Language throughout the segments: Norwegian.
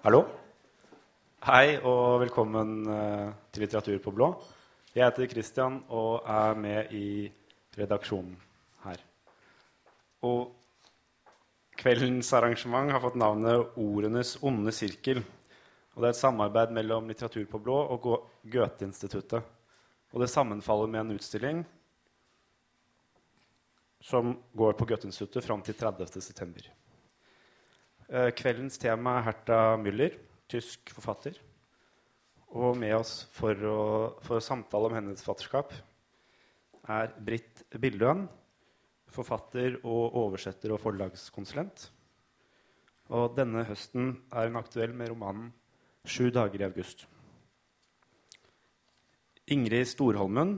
Hallo. Hei og velkommen eh, til Litteratur på blå. Jeg heter Christian og er med i redaksjonen her. Og kveldens arrangement har fått navnet Ordenes onde sirkel. Og det er et samarbeid mellom Litteratur på blå og Goethe-instituttet. Og det sammenfaller med en utstilling som går på Goethe-instituttet fram til 30.9. Eh, Kveldens tema er Herta Müller, tysk forfatter. Og med oss for å, for å samtale om hennes forfatterskap er Britt Bildøen, forfatter og oversetter og forlagskonsulent. Og denne høsten er hun aktuell med romanen 'Sju dager i august'. Ingrid Storholmen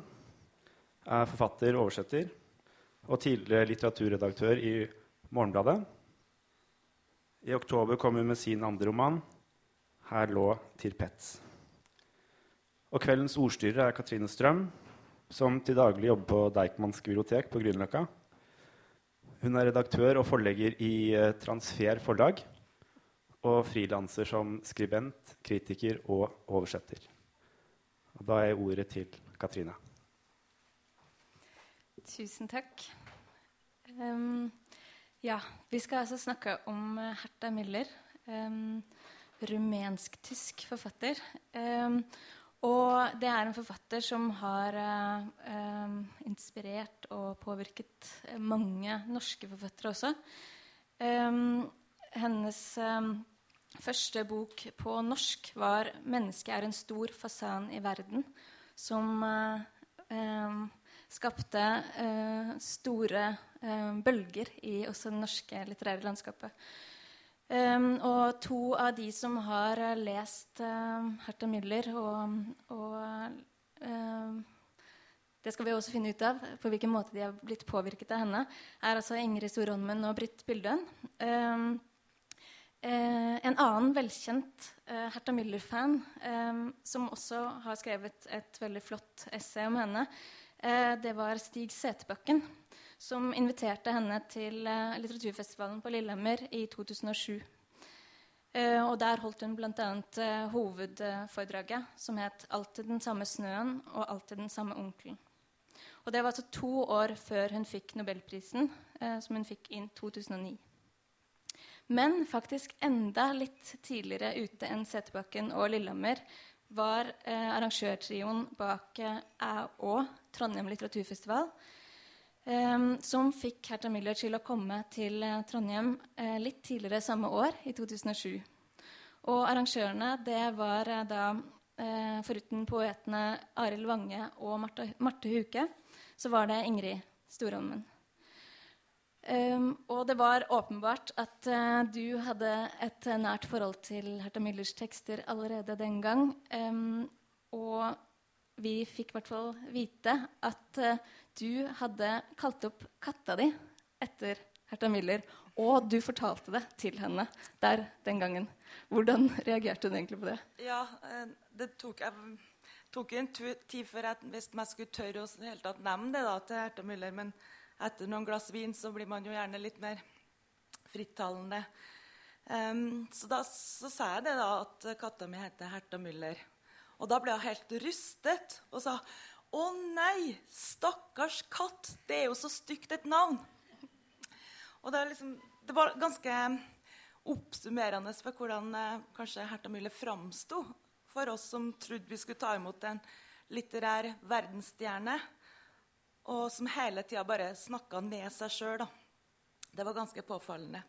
er forfatter og oversetter og tidligere litteraturredaktør i Morgenbladet. I oktober kom hun med sin andre roman, 'Her lå Tirpetz'. Og kveldens ordstyrer er Katrine Strøm, som til daglig jobber på Deichmans bibliotek på Grünerløkka. Hun er redaktør og forlegger i eh, Transfer forlag og frilanser som skribent, kritiker og oversetter. Og da er ordet til Katrine. Tusen takk. Ehm, ja, vi skal altså snakke om eh, Herta Müller. Um, Rumensk-tysk forfatter. Um, og det er en forfatter som har ehm, inspirert og påvirket eh, mange norske forfattere også. Hennes første bok på norsk var 'Mennesket er en stor fasan i verden', som uh, skapte eh, store eh, bølger i også det norske litterære landskapet. Um, og to av de som har eh, lest uh, Herta Müller og, og uh, Det skal vi også finne ut av, på hvilken måte de har blitt påvirket av henne, er altså Ingrid Storholmen og Britt Bildøen. Um, eh, en annen velkjent eh, Herta Müller-fan, eh, som også har skrevet et veldig flott essay om henne, det var Stig Setebakken, som inviterte henne til eh, litteraturfestivalen på Lillehammer i 2007. Eh, og der holdt hun bl.a. Eh, hovedforedraget, som het 'Alltid den samme snøen og alltid den samme onkelen'. Og det var altså to år før hun fikk nobelprisen, eh, som hun fikk i 2009. Men faktisk enda litt tidligere ute enn Setebakken og Lillehammer var eh, arrangørtrioen bak eh, Æ Å, Trondheim litteraturfestival, eh, som fikk Herta Müller til å komme til eh, Trondheim eh, litt tidligere samme år, i 2007. Og arrangørene det var eh, da, foruten poetene Arild Wange og Marte, Marte Huke, så var det Ingrid Storholmen. Um, og det var åpenbart at uh, du hadde et nært forhold til Herta Müllers tekster allerede den gang. Um, og vi fikk i hvert fall vite at eh, du hadde kalt opp katta di etter Herta Müller. Og du fortalte det til henne der den gangen. Hvordan reagerte hun egentlig på det? Ja, eh, det tok, jeg, tok en tid før jeg visste om jeg skulle tørre å helt tatt nevne det da, til Herta Müller. Men etter noen glass vin så blir man jo gjerne litt mer frittalende. Um, så da så sa jeg det da, at katta mi heter Herta Müller. Og da ble hun helt rystet og sa å nei, stakkars katt, det er jo så stygt et navn. Og det, liksom, det var ganske oppsummerende for hvordan eh, kanskje Herta Mille framsto for oss som trodde vi skulle ta imot en litterær verdensstjerne, og som hele tida bare snakka ned seg sjøl. Det var ganske påfallende.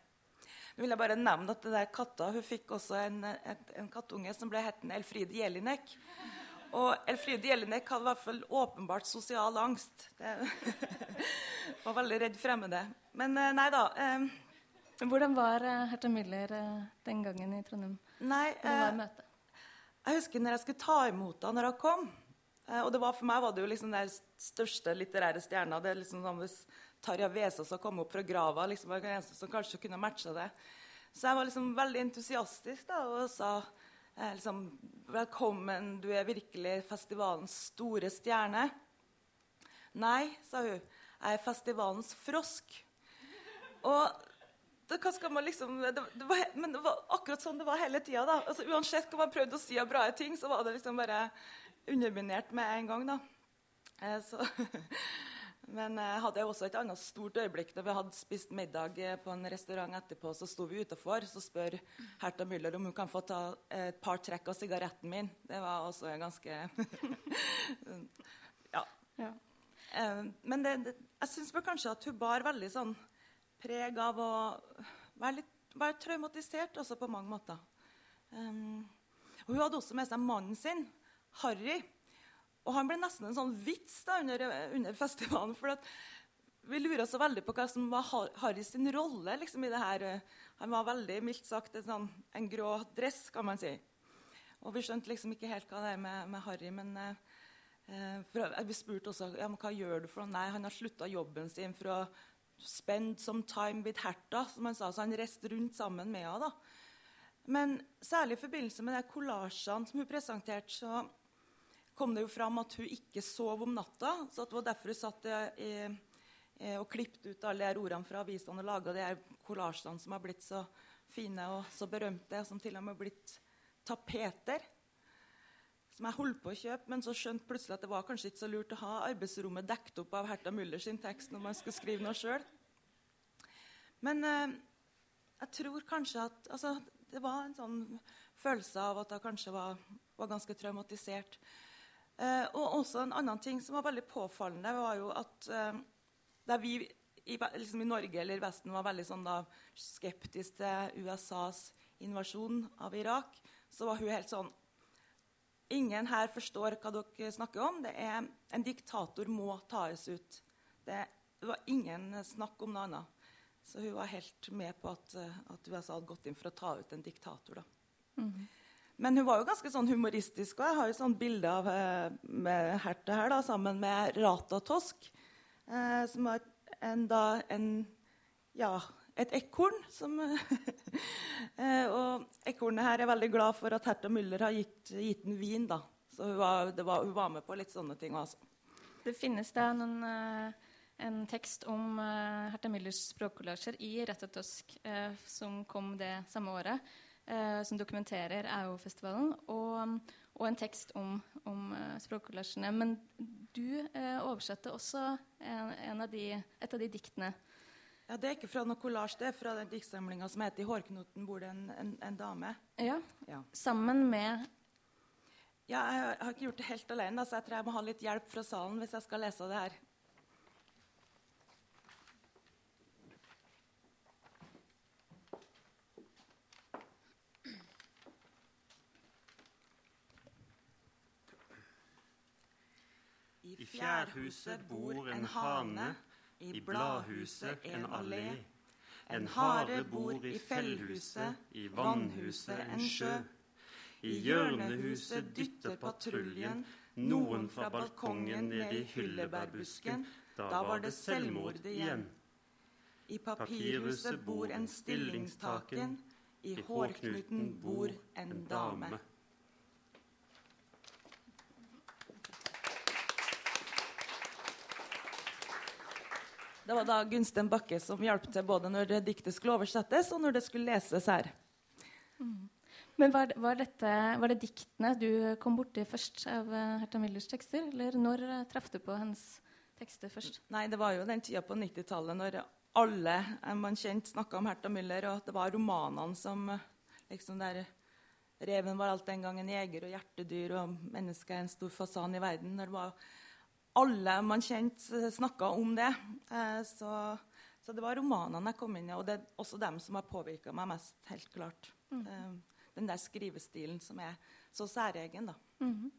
Nå vil jeg bare nevne at det der katta hun fikk også en, en kattunge som ble hettende Elfride Jelinek. Og Elfride Jelinek hadde i hvert fall åpenbart sosial angst. Det var veldig redd fremmede. Men eh, nei da. Eh, Hvordan var eh, Herta Müller eh, den gangen i Trondheim? nei, jeg husker når jeg skulle ta imot henne når hun kom. Og det var, for meg var det jo liksom den største litterære stjerna. Det er liksom sånn hvis Tarja Vesaas som kommet opp fra grava. liksom var den eneste som kanskje kunne matcha det. Så jeg var liksom veldig entusiastisk da, og sa eh, liksom Velkommen, du er virkelig festivalens store stjerne. Nei, sa hun. Jeg er festivalens frosk. Og det, hva skal man liksom, det, det var, Men det var akkurat sånn det var hele tida. Altså, uansett hva man prøvde å si av bra ting, så var det liksom bare underminert med en gang. da. Eh, så, men jeg hadde også et annet stort øyeblikk da vi hadde spist middag eh, på en restaurant etterpå. Så sto vi utafor, så spør Herta Müller om hun kan få ta et par trekk av sigaretten min. Det var også ganske ja. ja. Eh, men det, det, jeg syns kanskje at hun bar veldig sånn preg av å være, litt, være traumatisert også på mange måter. Um, og hun hadde også med seg mannen sin, Harry. Og han ble nesten en sånn vits da, under, under, festivalen. for vi lurer så veldig på hva som var Harrys rolle liksom, i det her. Han var veldig mildt sagt en, sånn, en grå dress, kan man si. Og vi skjønte liksom ikke helt hva det er med, med Harry. Men eh, for jeg spurte også ja, men hva gjør du for noe. Nei, han har slutta jobben sin for å spend some time with Herta, som han sa. Så han reiste rundt sammen med henne. Men særlig i forbindelse med de kollasjene som hun presenterte, så kom det jo fram at hun ikke sov om natta. så Det var derfor hun satt i, i, og klippet ut alle de ordene fra avisene og laga de kollasjene som har blitt så fine og så berømte, som til og med har blitt tapeter som jeg holdt på å kjøpe, men så skjønte plutselig at det var kanskje ikke så lurt å ha arbeidsrommet dekket opp av Herta Müller sin tekst når man skulle skrive noe sjøl. Men eh, jeg tror kanskje at altså, det var en sånn følelse av at jeg kanskje var, var ganske traumatisert. Eh, og også en annen ting som var veldig påfallende, var jo at eh, da vi i, liksom i, Norge eller Vesten var veldig sånn da, til USAs invasjon av Irak, så var hun helt sånn Ingen her forstår hva dere snakker om. Det er, en diktator må tas ut. Det, var ingen snakk om noe annet. Så hun var helt med på at, at USA hadde gått inn for å ta ut en diktator. da. Mm. Men hun var jo ganske sånn humoristisk. og Jeg har jo sånn bilde av eh, med Hertha her da, sammen med Rata Tosk. Eh, som var en, da, en ja, et ekorn. Som, eh, og ekornet her er veldig glad for at Herta Müller har gitt, gitt den vin. da. Så hun var, var, hun var, med på litt sånne ting. Også. Det finnes da noen, uh, en tekst om Hertha Herta Müllers språkkollasjer i Rettetosk eh, som kom det samme året, som dokumenterer AO-festivalen, og, og, en tekst om, om språkkollasjene. Men du oversatte også en, en av de, et av de diktene ja, Det er ikke fra noe kollasj, det er fra den diktsamlinga som heter 'I hårknoten bor det en, en, en dame'. Ja. ja. Sammen med Ja, jeg har ikke gjort det helt alene, så jeg tror jeg må ha litt hjelp fra salen hvis jeg skal lese det her. I fjærhuset bor en hane i bladhuset en allé. En hare bor i fellhuset, i vannhuset en sjø. I hjørnehuset dytter patruljen noen fra balkongen ned i hyllebærbusken. Da var det selvmord igjen. I papirhuset bor en stillingstaken, i hårknuten bor en dame. Det var da Gunsten Bakke som hjalp til både når diktet skulle oversettes, og når det skulle leses her. Mm. Men var, var, dette, var, det diktene du kom borti først av uh, Herta Millers tekster? Eller når uh, traff du på hennes tekster først? Nei, Det var jo den tida på 90-tallet når alle uh, man kjente, snakka om Herta Müller, og at det var romanene som liksom der Reven var alt den gang en jeger og hjertedyr, og mennesket er en stor fasan i verden. Når det var alle man kjente, snakka om det. Eh, så, så, det var romanene jeg kom inn i, og det er også dem som har påvirka meg mest. helt klart. Mm. Eh, den der skrivestilen som er så særegen, da. Mm.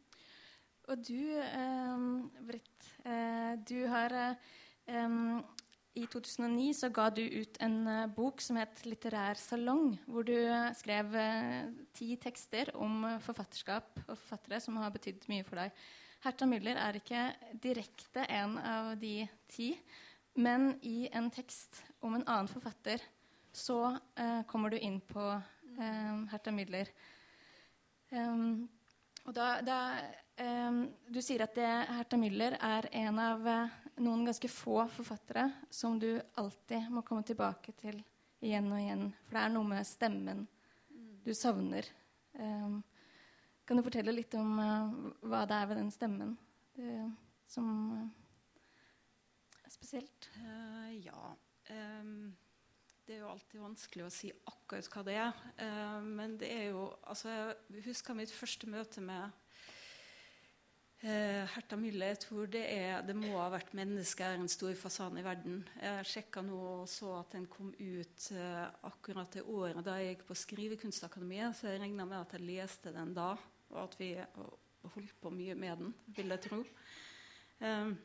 Og du, eh, Britt, eh, du har eh, I 2009 så ga du ut en bok som het 'Litterær salong', hvor du skrev ti tekster om forfatterskap og forfattere som har betydd mye for deg. Herta Müller er ikke direkte en av de ti, men i en tekst om en annen forfatter så eh, kommer du inn på eh, Hertha Müller. Um, og da, da um, Du sier at det, Hertha Müller er en av uh, noen ganske få forfattere som du alltid må komme tilbake til igjen og igjen. For det er noe med stemmen du savner. Um, kan du fortelle litt om uh, hva det er ved den stemmen det, som uh, er spesielt? Uh, ja. Um, det er jo alltid vanskelig å si akkurat hva det er. men det er jo altså, Jeg husker mitt første møte med Herta Mylle, jeg tror det, er, det må ha vært 'Mennesket er en stor fasan i verden'. Jeg sjekka nå og så at den kom ut akkurat det året da jeg gikk på Skrivekunstakademiet, så jeg regna med at jeg leste den da, og at vi holdt på mye med den, vil jeg tro. Um,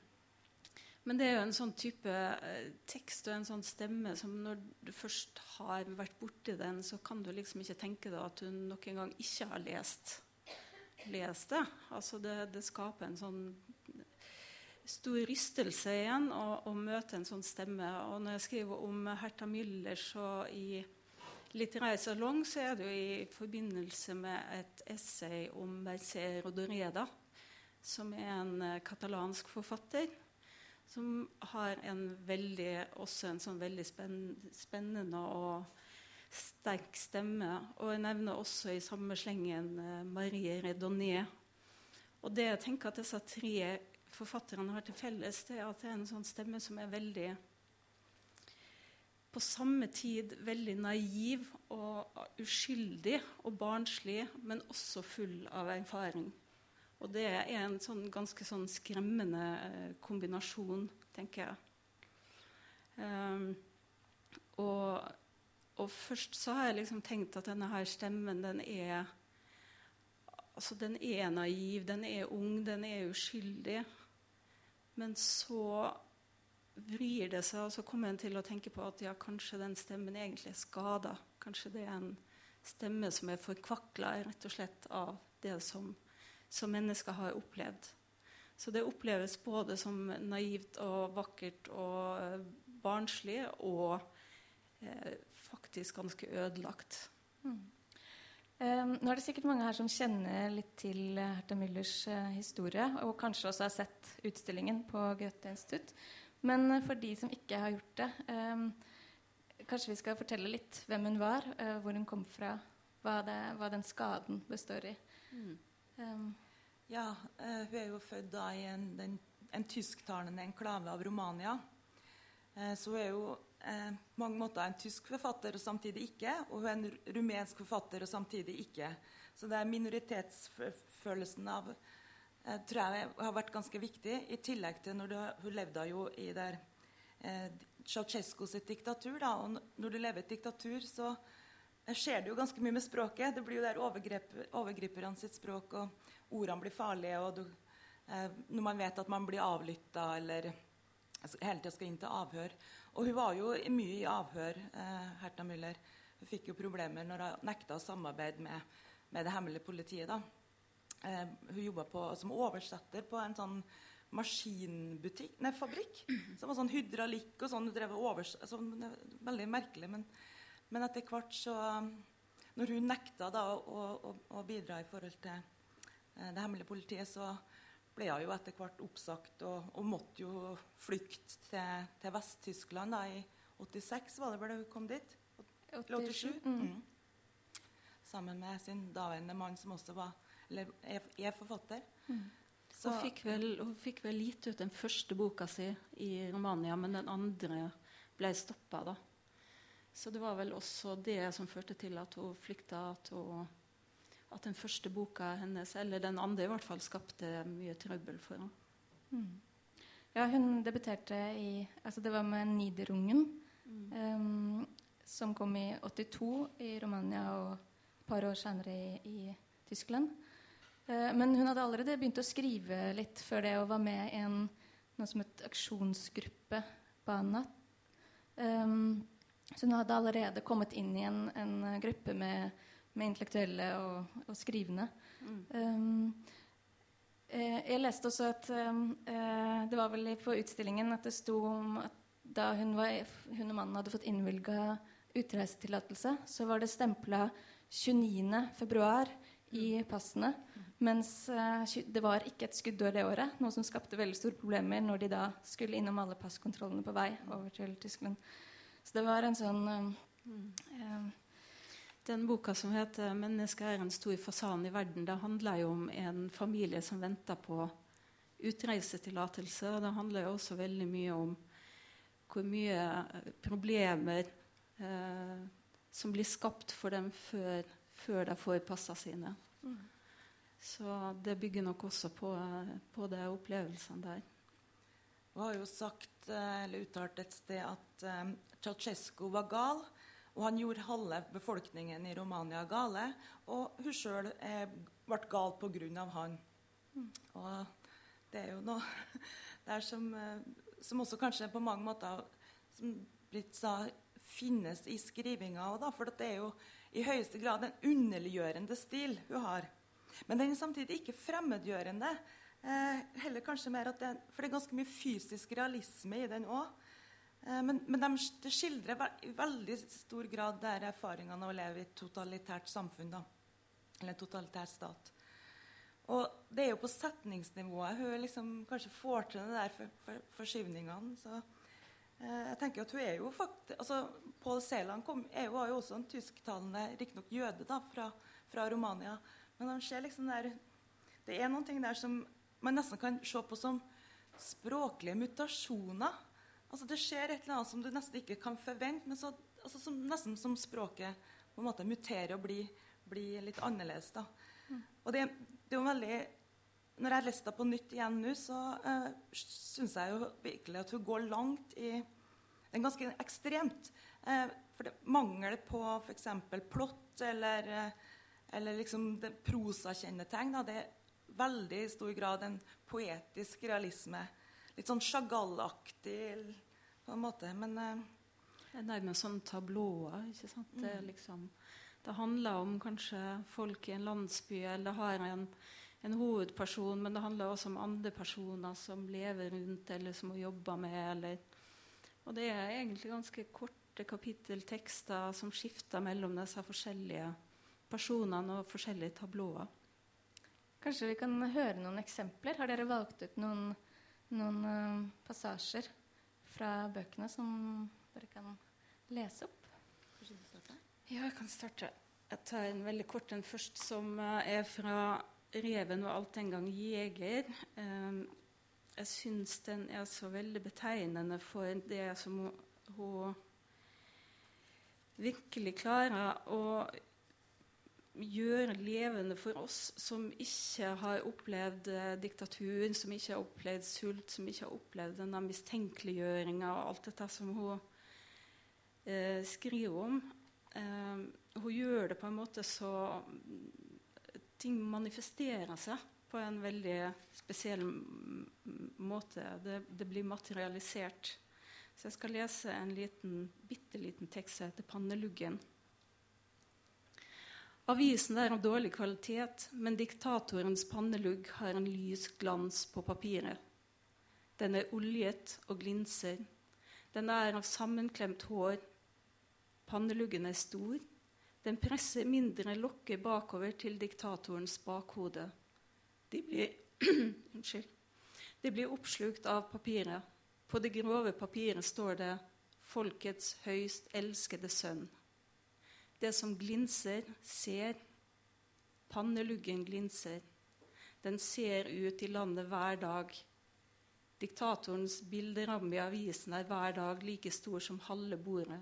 men det er jo en sånn type eh, tekst og en sånn stemme som når du først har vært borti den, så kan du liksom ikke tenke deg at du noen gang ikke har lest lest det. Altså det, det, skaper en sånn stor rystelse igjen å, møte en sånn stemme. Og når jeg skriver om Herta Müller så i Litterær salong, så er det jo i forbindelse med et essay om Mercer Rodoreda, som er en uh, katalansk forfatter. Som har en veldig, også en sånn veldig spennende og sterk stemme. Og jeg nevner også i samme slengen uh, Marie Redonné. Og det jeg tenker at disse tre forfatterne har til felles, det er at det er en sånn stemme som er veldig på samme tid veldig naiv og uskyldig og barnslig, men også full av erfaring. Og det er en sånn ganske sånn skremmende eh, kombinasjon, tenker jeg. Um, og og først så har jeg liksom tenkt at denne her stemmen, den er Altså, den er naiv, den er ung, den er uskyldig. Men så vrir det seg, og så kommer en til å tenke på at ja, kanskje den stemmen egentlig er skada. Kanskje det er en stemme som er forkvakla rett og slett av det som, som mennesker har opplevd. Så det oppleves både som naivt og vakkert og eh, barnslig og eh, faktisk ganske ødelagt. Mm. Um, nå er det sikkert mange her som kjenner litt til uh, Herta Müllers uh, historie, og kanskje også har sett utstillingen på Goethe-institutt. Men uh, for de som ikke har gjort det, um, kanskje vi skal fortelle litt hvem hun var, hvor hun kom fra, hva, det, hva den skaden består i. Mm. Um, ja, hun er jo født da i en, den, en tysktalende enklave av Romania. så hun er jo på mange måter en tysk forfatter og samtidig ikke, og hun er en rumensk forfatter og samtidig ikke. Så det er minoritetsfølelsen av eh, tror jeg har vært ganske viktig, i tillegg til når du, hun levde jo i der eh, Ceaucescu sitt diktatur. Da, og når du lever i et diktatur, så eh, skjer det jo ganske mye med språket. Det blir jo der overgrep, overgriperne sitt språk, og ordene blir farlige. og du, eh, Når man vet at man blir avlytta eller altså, hele tida skal inn til avhør. Og hun var jo mye i avhør, eh, Herta Müller. Hun fikk jo problemer når hun nekta å samarbeide med, med, det hemmelige politiet. da. Eh, hun jobba som oversetter på en sånn maskinbutikk, nei, fabrikk. Som var sånn hydraulikk og sånn. Hun drev overs sånn, Veldig merkelig. Men, men, etter hvert så Når hun nekta da å, å, å bidra i forhold til eh, det hemmelige politiet, så ble hun jo etter hvert oppsagt og, og, måtte jo flykte til, til Vest-Tyskland i 86, var det vel hun kom dit? 87. Mm. Mm. Sammen med sin daværende mann, som også var, eller er, er forfatter. Mm. hun, fikk vel, hun fikk vel gitt ut den første boka si i Romania, men den andre ble stoppa. da. Så det var vel også det som førte til at hun flykta. at hun at den første boka hennes, eller den andre i hvert fall, skapte mye trøbbel for henne. Mm. Ja, hun debuterte i altså Det var med 'Niderungen', mm. um, som kom i 82 i Romania og et par år senere i, i Tyskland. Uh, men hun hadde allerede begynt å skrive litt før det og var med i en, noe som het aksjonsgruppe Banat. Um, så hun hadde allerede kommet inn i en, en gruppe med med intellektuelle og, og skrivende. Mm. Um, jeg leste også at uh, det var vel på utstillingen at det sto om at da hun, var, hun og mannen hadde fått innvilga utreisetillatelse, så var det stempla 29.2 i passene. Mens uh, det var ikke et skuddår det året, noe som skapte veldig store problemer når de da skulle innom alle passkontrollene på vei over til Tyskland. Så det var en sånn um. Eh, den boka som heter 'Mennesket er en stor fasan i verden', det handler jo om en familie som venter på utreisetillatelse. Og det handler jo også veldig mye om hvor mye problemer eh, som blir skapt for dem før, før de får passa sine. Mm. Så det bygger nok også på, på de opplevelsene der. Hun har jo sagt, eh, eller uttalt et sted at um, Ceaucescu var gal. Og han gjorde halve befolkningen i Romania gale. Og hun sjøl ble gal pga. han. Mm. Og det er jo noe der som, eh, som, også kanskje på mange måter som Britt sa, finnes i skrivinga òg, for det er jo i høyeste grad en underliggjørende stil hun har. Men den er samtidig ikke fremmedgjørende. Eh, heller kanskje mer at det, For det er ganske mye fysisk realisme i den òg. Eh, men, men de, det skildrer i veldig stor grad der erfaringene av å leve i et totalitært samfunn. Da. Eller en totalitær stat. Og det er jo på setningsnivået hun liksom kanskje får til det der for, for, forskyvningene. Eh, jeg tenker at hun er jo faktisk altså, Pål Sæland var jo også en tysktalende, riktignok jøde, da, fra, fra Romania. Men han ser liksom der, det er noen ting der som man nesten kan se på som språklige mutasjoner. Altså Det skjer et eller annet som du nesten ikke kan forvente, men så, altså som, nesten som språket på en måte muterer og blir, blir litt annerledes. da. Mm. Og det, det, er jo veldig Når jeg leste det på nytt igjen nå, så uh, syns jeg jo virkelig at hun går langt i Det er ganske ekstremt. Uh, for det mangel på f.eks. plott eller uh, eller liksom prosakjennetegn. Det er veldig i stor grad en poetisk realisme. Litt sånn Chagall-aktig på en måte. Men uh, Det er nærmest sånn tablåer. ikke sant? Mm. Det, liksom, det, handler om kanskje folk i en landsby, eller har en, en, hovedperson, men det handler også om andre personer som lever rundt, eller som hun jobber med. Eller, og det er egentlig ganske korte kapitteltekster som skifter mellom disse forskjellige personene og forskjellige tablåer. Kanskje vi kan høre noen eksempler? Har dere valgt ut noen, noen uh, passasjer fra bøkene som dere kan lese opp? Ja, jeg kan starte. Jeg tar en veldig kort en først, som uh, er fra 'Reven og alt en gang jeger'. Um, jeg syns den er så veldig betegnende for det som hun virkelig klarer å gjøre levende for oss som ikke har opplevd eh, diktatur, som ikke har opplevd sult, som ikke har opplevd denne mistenkeliggjøringa og alt dette som hun eh, skriver om. Eh, hun gjør det på en måte så ting manifesterer seg på en veldig spesiell måte. Det, det, blir materialisert. Så jeg skal lese en liten, bitte liten tekst som heter 'Panneluggen'. Avisen er av dårlig kvalitet, men diktatorens pannelugg har en lys glans på papiret. Den er oljet og glinser. Den er av sammenklemt hår. Panneluggen er stor. Den presser mindre lokker bakover til diktatorens bakhode. De blir, De blir oppslukt av papiret. På det grove papiret står det 'Folkets høyst elskede sønn'. Det som glinser, ser. Panneluggen glinser. Den ser ut i landet hver dag. Diktatorens bilderamme i avisen er hver dag like stor som halve bordet.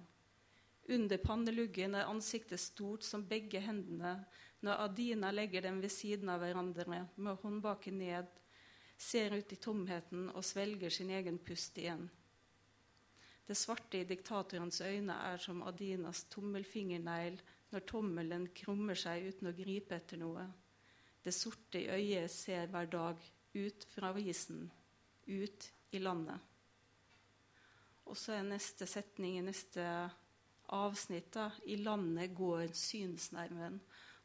Under panneluggen er ansiktet stort som begge hendene når Adina legger dem ved siden av hverandre med håndbaken ned, ser ut i tomheten og svelger sin egen pust igjen. Det svarte i diktatorens øyne er som Adinas tommelfingernegl når tommelen krummer seg uten å gripe etter noe. Det sorte i øyet ser hver dag ut fra avisen, ut i landet. Og så er neste setning i neste avsnitt I landet går synsnerven.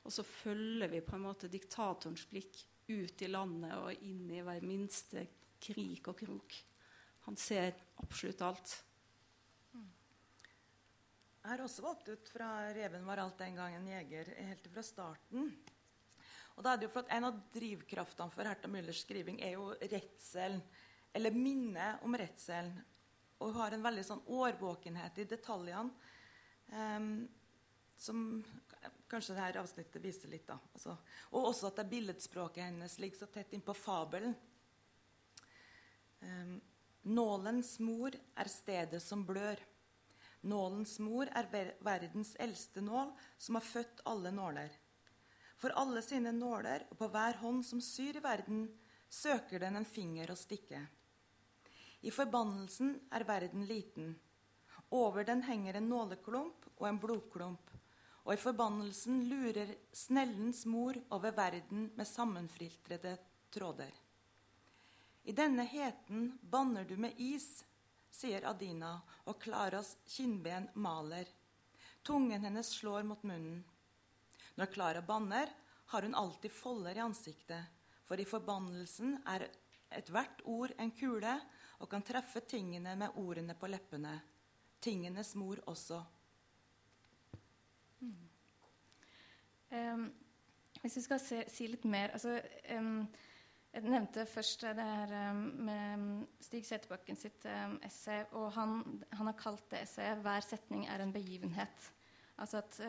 Og så følger vi på en måte diktatorens blikk ut i landet og inn i hver minste krik og krok. Han ser absolutt alt. Jeg har også valgt ut fra 'Reven var alt den gang en jeger' helt fra starten. Og da er det jo for at En av drivkraftene for Herta Müllers skriving er jo redselen, eller minnet om redselen. Og hun har en veldig sånn årvåkenhet i detaljene. Um, som kanskje dette avsnittet viser litt. da. Altså, og også at det billedspråket hennes ligger så tett innpå fabelen. Um, nålens mor er stedet som blør. Nålens mor er ver verdens eldste nål, som har født alle nåler. For alle sine nåler og på hver hånd som syr i verden, søker den en finger å stikke. I forbannelsen er verden liten. Over den henger en nåleklump og en blodklump. Og i forbannelsen lurer snellens mor over verden med sammenfiltrede tråder. I denne heten banner du med is, sier Adina, og Klaras kinnben maler. Tungen hennes slår mot munnen. Når Klara banner, har hun alltid folder i ansiktet, for i forbannelsen er ethvert ord en kule og kan treffe tingene med ordene på leppene. Tingenes mor også. Um, hvis vi skal se, si litt mer altså, um, Jeg nevnte først det her um, med Stig Seterbakken sitt essay. Og han, han, har kalt det essayet 'Hver setning er en begivenhet'. Altså at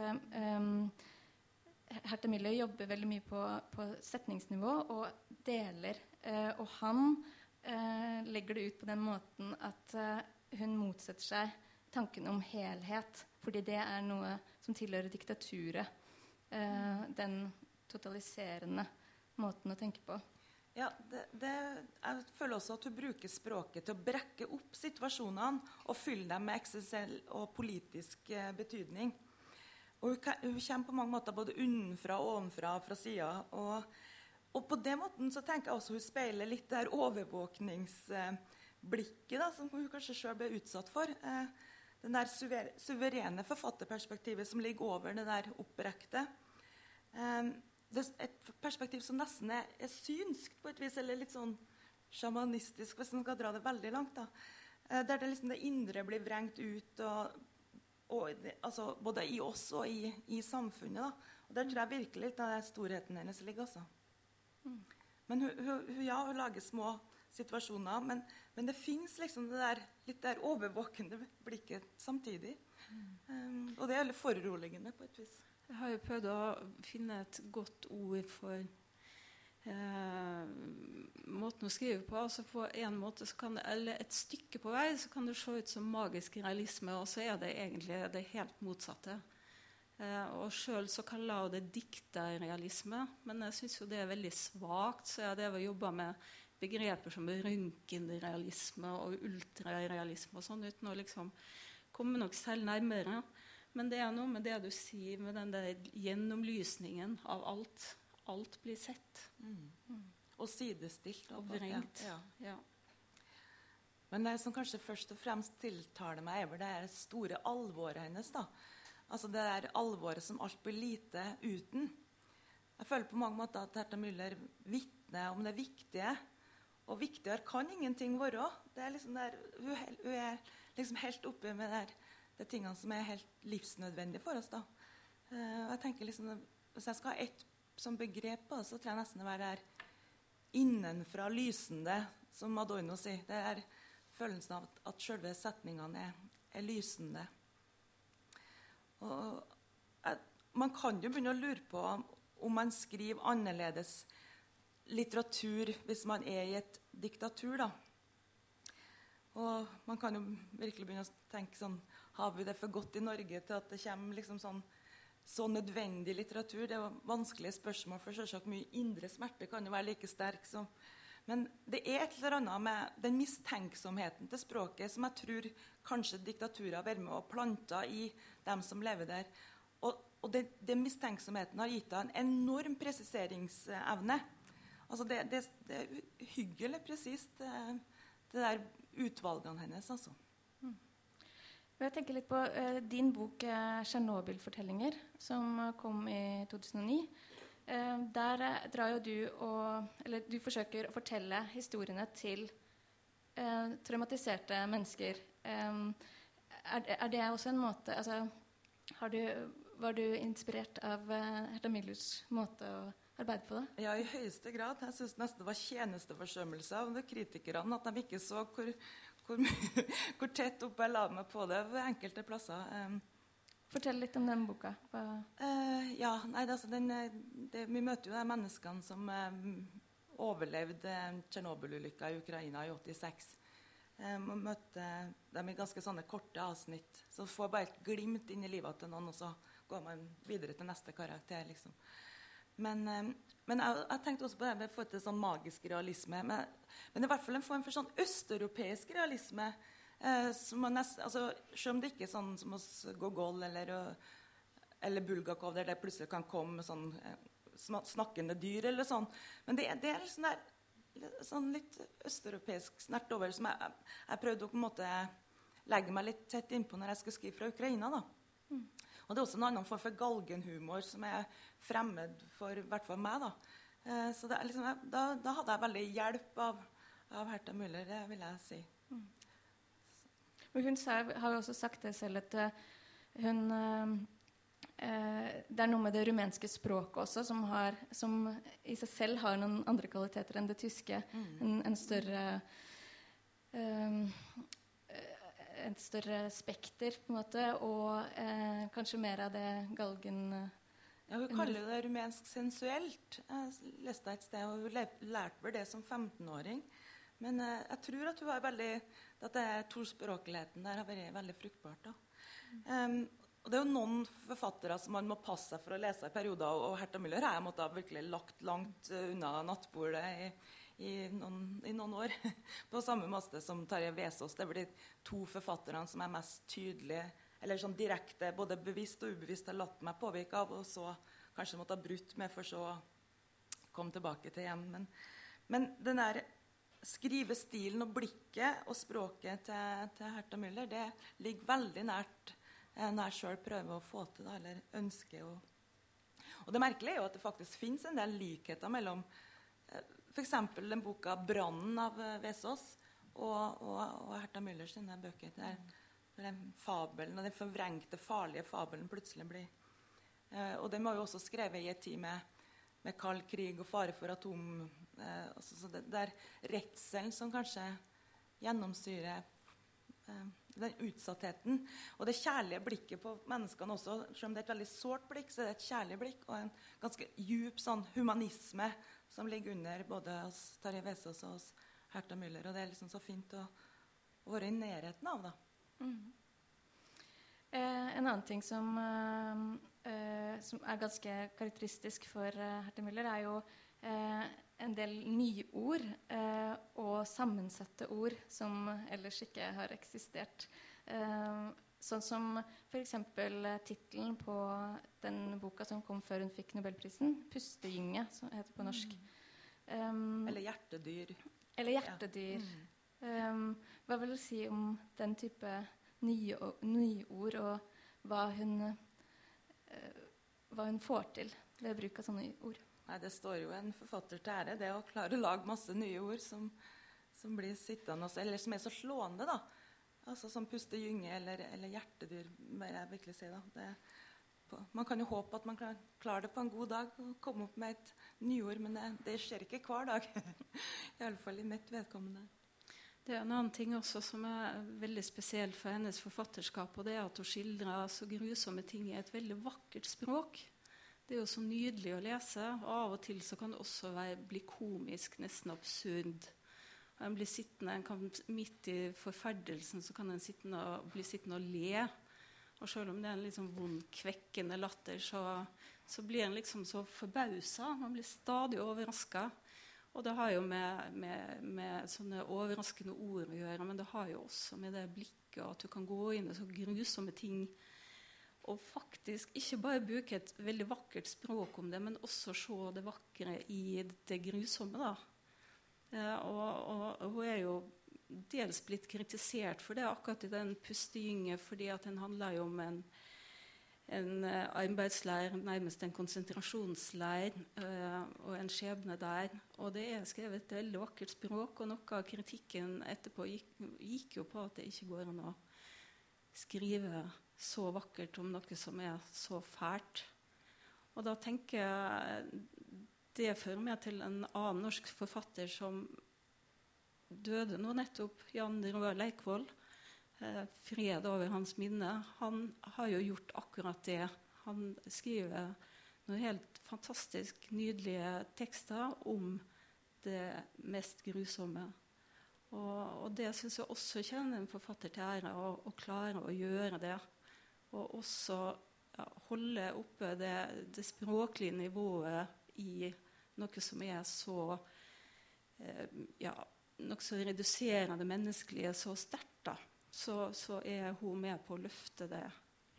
Hertha Miller jobber veldig mye på, på setningsnivå og deler. Uh, og han uh, legger det ut på den måten at uh, hun motsetter seg tanken om helhet, fordi det er noe som tilhører diktaturet eh, den totaliserende måten å tenke på. Ja, det, det, jeg føler også at hun bruker språket til å brekke opp situasjonene og fylle dem med eksistensiell og politisk eh, betydning. Og hun, hun, kommer på mange måter både unnenfra, og ovenfra, fra sida. Og, og, på den måten så tenker jeg også hun speiler litt det her overvåkningsblikket da, som hun kanskje sjøl ble utsatt for. Eh, den der suverene forfatterperspektivet som ligger over det der opprekte. Det er et perspektiv som nesten er, er, synsk på et vis, eller litt sånn sjamanistisk, hvis man skal dra det veldig langt. da. Uh, der det, liksom det indre blir vrengt ut, og, og altså, både i oss og i, i samfunnet. da. Og Der tror jeg virkelig litt av storheten hennes ligger. altså. Mm. Men hun, hun, hun, ja, hun lager små situasjoner, men, men det fins liksom det der, litt der overvåkende blikket samtidig. Um, og det er litt foruroligende på et vis. Jeg har jo prøvd å finne et godt ord for eh, måten å skrive på. altså på en måte det, eller Et stykke på vei så kan det se ut som magisk realisme, og så er det egentlig det helt motsatte. Eh, og Sjøl kaller jeg det dikte realisme, men jeg syns det er veldig svakt. Så jeg har jobba med begreper som røntgenrealisme og ultrarealisme og sånn, uten å liksom komme nok selv nærmere. Men det er noe med det du sier, med den der gjennomlysningen av alt. Alt blir sett. Mm. Mm. Og sidestilt. Og vrengt. Ja, ja. Men det som kanskje først og fremst tiltaler meg, er det store alvoret hennes. da. Altså det der alvoret som alt blir lite uten. Jeg føler på mange måter at Herta Müller vitner om det viktige. Og viktigere kan ingenting være. Liksom der, hun, er liksom helt oppe med der de tingene som er helt livsnødvendige for oss. da. Uh, jeg tenker liksom, Hvis jeg skal ha ett som begrep på det, så tror jeg nesten det være innenfra lysende, som Madonna sier. Det er følelsen av at selve setningene er, er lysende. Og, jeg, man kan jo begynne å lure på om man skriver annerledes litteratur hvis man er i et diktatur. da. Og man kan jo virkelig begynne å tenke sånn har vi det for godt i Norge til at det kommer liksom sånn, så nødvendig litteratur? Det er vanskelige spørsmål, for selvsagt mye indre smerte kan jo være like sterk. som Men det er et eller annet med den mistenksomheten til språket som jeg tror kanskje diktaturer har vært med og planta i dem som lever der. Og, og den, mistenksomheten har gitt henne en enorm presiseringsevne. Altså det, det, det er hyggelig presist, det, det der utvalgene hennes, altså. Jeg tenker litt på eh, din bok eh, 'Tsjernobyl-fortellinger', som kom i 2009. Eh, der drar jo du og Eller du forsøker å fortelle historiene til traumatiserte mennesker. Er, er, det også en måte altså, du, Var du inspirert av Herta Millers måte å arbeide på det? Ja, i høyeste grad. Jeg syns nesten det var tjenesteforsømmelse av kritikerne at de ikke så hvor hvor, hvor tett opp jeg la meg på det ved enkelte plasser. Fortell litt om den boka. Uh, ja, nei, altså, den, det, Vi møter jo de menneskene som uh, overlevde Tsjernobyl-ulykka i Ukraina i 86. Um, og møtte dem i ganske sånne korte avsnitt. Så får bare et glimt inn i livet til noen, og så går man videre til neste karakter. liksom. Men, um, men jeg, jeg, tenkte også på det med forhold til sånn magisk realisme. Men, men i hvert fall en form for sånn østeuropeisk realisme. Eh, nest, altså, selv om det ikke er sånn som hos Gogol eller, eller Bulgakov, der det plutselig kan komme sånn, eh, snakkende dyr eller sånn. Men det, det er liksom der, sånn litt østeuropeisk snert over som jeg, jeg, prøvde å på en måte legge meg litt tett innpå når jeg skulle skrive fra Ukraina. da. Mm. Og det er også en annen form for galgenhumor som er fremmed for i hvert fall meg. Da eh, Så det, liksom, da, da, hadde jeg veldig hjelp av, av Hertha Müller, det vil jeg si. Mm. Hun har jo også sagt det selv at eh, hun eh, Det er noe med det rumenske språket også som, har, som, i seg selv har noen andre kvaliteter enn det tyske. Mm. En, en, større um, et større spekter, på en måte, og eh, kanskje mer av det galgen ja, Hun kaller det rumensk sensuelt. Jeg leste et sted, og hun lærte vel det som 15-åring. Men eh, jeg tror at hun har veldig, at det tospråkligheten der har vært veldig fruktbart. Um, og Det er jo noen forfattere som man må passe seg for å lese i perioder. Og Herta Müller har jeg måttet virkelig lagt langt unna nattbordet i, i, noen, i noen, år. På samme måte som Tarjei Vesaas. Det er de to forfatterne som er mest tydelige, eller sånn direkte, både bevisst og ubevisst har latt meg påvirke av, og så kanskje måtte ha brutt med, for så å komme tilbake til hjem. Men, men den der skrivestilen og blikket og språket til, til Herta Müller det ligger veldig nært eh, når jeg sjøl prøver å få til det, eller ønsker å Og det merkelige er jo at det faktisk fins en del likheter mellom f.eks. den boka 'Brannen' av eh, Vesaas og, og, og Herta Müller sine bøker. Der, den fabelen, den forvrengte, farlige fabelen plutselig blir eh, Og den var jo også skrevet i en tid med, med kald krig og fare for atom... Eh, altså, så det, det er redselen som kanskje gjennomsyrer eh, den utsattheten. Og det kjærlige blikket på menneskene også. Selv om det er et veldig sårt blikk, så er det et kjærlig blikk og en ganske djup sånn humanisme som ligger under både hos Tarjei Vesaas og hos Herta Müller. Og det er liksom så fint å, å være i nærheten av. da. Mm. Eh, en annen ting som, eh, eh som, er ganske karakteristisk for eh, Herta Müller, er jo eh, en del nye ord eh, og sammensatte ord som ellers ikke har eksistert. Sånn som f.eks. tittelen på den boka som kom før hun fikk nobelprisen, 'Pustegynge', som heter på norsk. Um, eller 'Hjertedyr'. Eller 'Hjertedyr'. Ja. Um, hva vil du si om den type nye, nye ord, og hva hun, uh, hva hun får til ved bruk av sånne ord? Nei, Det står jo en forfatter til ære, det å klare å lage masse nye ord som, som blir sittende, eller som er så slående. da. Altså Som pustegynge eller, eller hjertedyr, vil jeg virkelig si. da. Det, på, man kan jo håpe at man klarer det på en god dag og komme opp med et nyord, men det, det skjer ikke hver dag. Iallfall i mitt vedkommende. Det er en annen ting også som er veldig spesiell for hennes forfatterskap. og det er At hun skildrer så grusomme ting i et veldig vakkert språk. Det er jo så nydelig å lese. og Av og til så kan det også være, bli komisk, nesten absurd. En blir sittende, en kan, Midt i forferdelsen så kan en sittende og, bli sittende og le. Og selv om det er en liksom vond, kvekkende latter, så, så blir en liksom så forbausa. Man blir stadig overraska. Og det har jo med, med, med, sånne overraskende ord å gjøre, men det har jo også med det blikket at du kan gå inn i så grusomme ting. Og faktisk ikke bare bruke et veldig vakkert språk om det, men også se det vakre i det grusomme. da. Eh, og, og, hun er jo dels blitt kritisert for det akkurat i den pustegynge, fordi at den handler jo om en, en uh, arbeidsleir, nærmest en konsentrasjonsleir, uh, og en skjebne der. Og det er skrevet et veldig vakkert språk, og noe av kritikken etterpå gikk, gikk jo på at det ikke går an å skrive så vakkert om noe som er så fælt. Og da tenker jeg det fører meg til en annen norsk forfatter som døde nå nettopp, Jan Roar Leikvoll. eh, fred over hans minne. Han har jo gjort akkurat det. Han skriver noen helt fantastisk nydelige tekster om det mest grusomme. Og, og det syns jeg også kjenner en forfatter til ære, å, klare å gjøre det. Og også ja, holde oppe det, det, språklige nivået i noe som er så eh, ja, nokså reduserende menneskelige så sterkt, så, så, er hun med på å løfte det,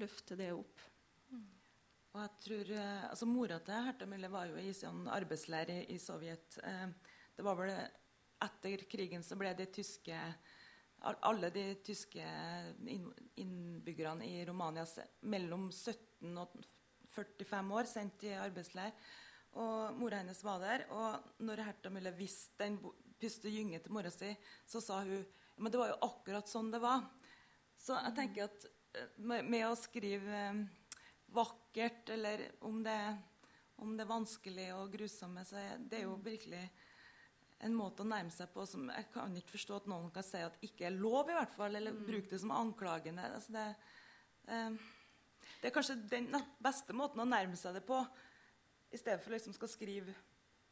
løfte det opp. Mm. Og jeg tror, eh, altså Mora til Herta Mille var jo i sånn arbeidsleir i, i Sovjet. Eh, det var vel Etter krigen så ble de tyske alle de tyske innbyggerne i Romania mellom 17 og 45 år sendt i arbeidsleir. Og Mora hennes var der. Og når Herta Müller visste den puste gynge til mora si, så sa hun men det var jo akkurat sånn det var. Så jeg tenker at eh, med, å skrive eh, vakkert, eller om det, om det er vanskelig og grusomme, så er det jo virkelig en måte å nærme seg på som jeg kan ikke forstå at noen kan si at ikke er lov, i hvert fall, eller mm. bruke det som anklagende. Altså det, eh, det, er kanskje den beste måten å nærme seg det på, i stedet for liksom skal skrive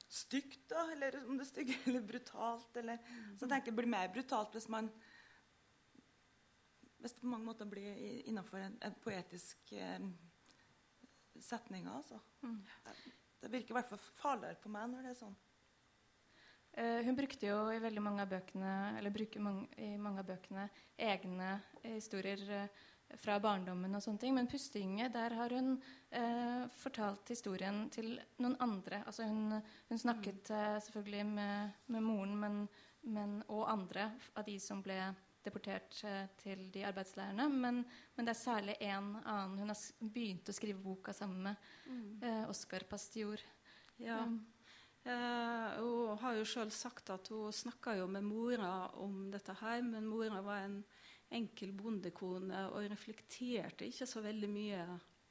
stygt, da, eller om det er stygt eller brutalt. Eller, så jeg tenker det blir mer brutalt hvis man hvis det på mange måter blir innenfor en, en poetisk eh, setning. Altså. Mm. Det virker i hvert fall farligere på meg når det er sånn. Uh, hun brukte jo i veldig mange av bøkene eller bruker mange, i mange av bøkene egne historier uh, fra barndommen og sånne ting. Men 'Pustinge', der har hun eh, fortalt historien til noen andre. Altså hun, hun snakket mm. eh, selvfølgelig med, med moren men, men, og andre av de som ble deportert eh, til de arbeidsleirene. Men, men, det er særlig en annen hun har begynt å skrive boka sammen med. Mm. Eh, Oskar Pastior. Ja. Um, hun har jo sjøl sagt at hun snakka med mora om dette her, men mora var en enkel bondekone og reflekterte ikke så veldig mye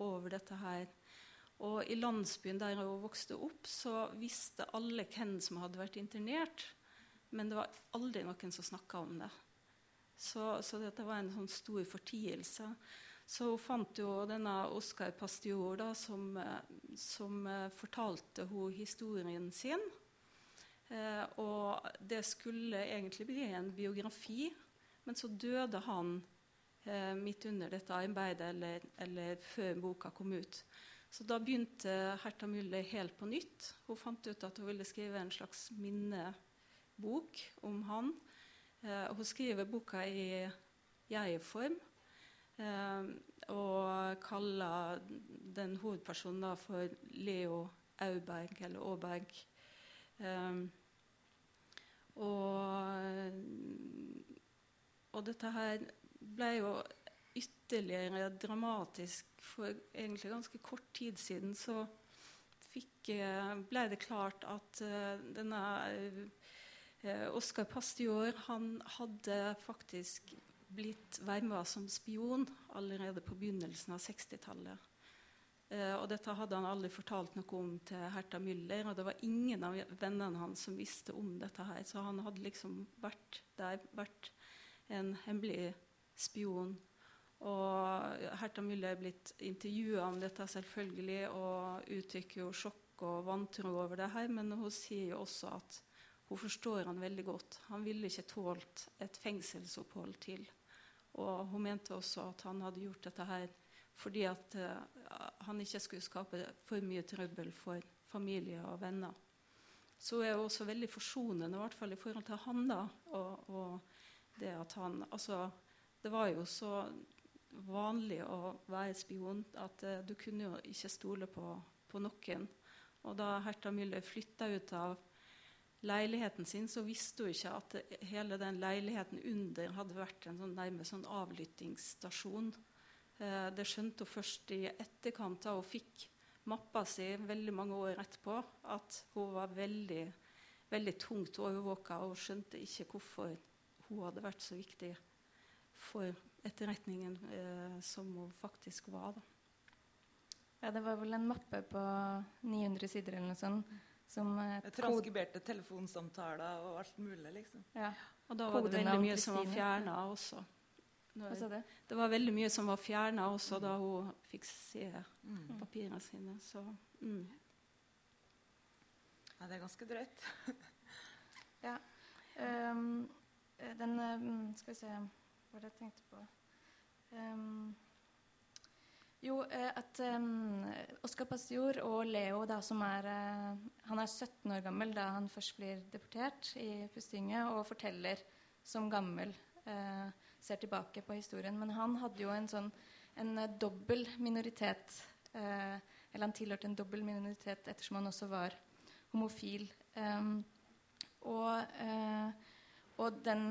over dette her. Og i landsbyen der hun vokste opp, så visste alle hvem som hadde vært internert. Men det var aldri noen som snakka om det. Så, så, dette var en sånn stor fortielse. Så hun fant jo denne Oscar Pastior da, som, som uh, fortalte hun historien sin. Eh, og det skulle egentlig bli en biografi men så døde han eh, midt under dette arbeidet, eller, eller, før boka kom ut. Så da begynte Herta Mulle helt på nytt. Hun fant ut at hun ville skrive en slags minnebok om han. Eh, hun skriver boka i jeg-form. Eh, og kaller den hovedpersonen for Leo Auberg, eller Aaberg. Eh, og og dette her ble jo ytterligere dramatisk for egentlig ganske kort tid siden. Så fikk, eh, ble det klart at uh, denne uh, Oscar Pastior han hadde faktisk blitt verva som spion allerede på begynnelsen av 60-tallet. Uh, og dette hadde han aldri fortalt noe om til Herta Müller. Og det var ingen av vennene hans som visste om dette her. Så han hadde liksom vært der, vært en hemmelig spion. Og Hertha Müller er blitt intervjua om dette, selvfølgelig, og uttrykker jo sjokk og vantro over det her, men hun sier jo også at hun forstår han veldig godt. Han ville ikke tålt et fengselsopphold til. Og hun mente også at han hadde gjort dette her fordi at uh, han ikke skulle skape for mye trøbbel for familie og venner. Så er hun også veldig forsonende, i hvert fall i forhold til han. da, og, og det at han Altså, det var jo så vanlig å være spion at uh, du kunne jo ikke stole på, på noen. Og da Herta Müller flytta ut av leiligheten sin, så visste hun ikke at hele den leiligheten under hadde vært en sånn, nærmest sånn avlyttingsstasjon. Uh, det skjønte hun først i etterkant da hun fikk mappa si veldig mange år etterpå, at hun var veldig, veldig tungt overvåka og skjønte ikke hvorfor hun hadde vært så viktig for etterretningen eh, som hun faktisk var. Da. Ja, det var vel en mappe på 900 sider eller noe sånt. Som, eh, Transkriberte telefonsamtaler og alt mulig, liksom. Ja. Og da var det veldig mye som var fjerna også. Hva sa du? Det var veldig mye som var fjerna også da hun fikk se mm. papirene sine. Så mm. Ja, det er ganske drøyt. ja. Um, den um, Skal vi se Hva var det jeg tenkte på? Um, jo, eh, at um, Oscar Pastor og Leo, da, som er Han er 17 år gammel da han først blir deportert i Pustinget, og forteller som gammel uh, Ser tilbake på historien. Men han hadde jo en sånn en dobbel minoritet Eller han tilhørte en dobbel minoritet ettersom han også var homofil. Um, og, og den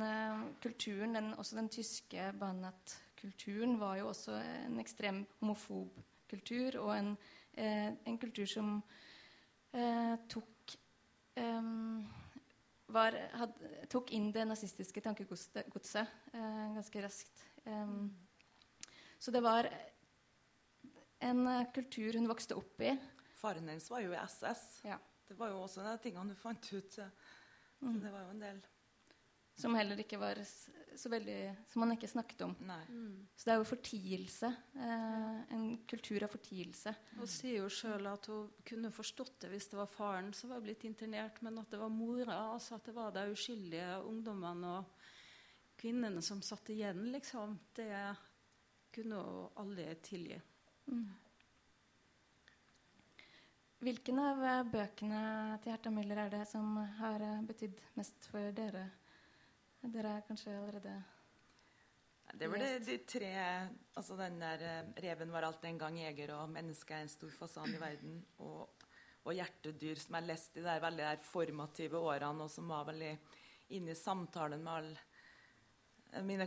kulturen, den, også den tyske Banat kulturen var jo også en ekstrem homofob kultur, og en, eh, en kultur som eh, tok eh, var, had, tok inn det nazistiske tankegodset eh, ganske raskt. så det var en uh, kultur hun vokste opp i. Faren hennes var jo i SS. Ja. Det var jo også en av tingene du fant ut. Så mm. det var jo en del som heller ikke var så veldig Som man ikke snakket om. Mm. Så det er jo fortielse. Eh, en kultur av fortielse. Hun sier jo sjøl at hun kunne forstått det hvis det var faren som var blitt internert, men at det var mora, altså at det var de uskyldige ungdommene og kvinnene som satt igjen, liksom, det kunne hun aldri tilgi. Mm. Hvilken av bøkene til Herta Müller er det som har betydd mest for dere? Dere er kanskje allerede Det var det, de tre altså Den der eh, 'Reven var alt en gang jeger' og 'Mennesket er en stor fasan i verden' og, og 'Hjertedyr', som jeg leste i de veldig der formative årene, og som var veldig inne i samtalen med alle mine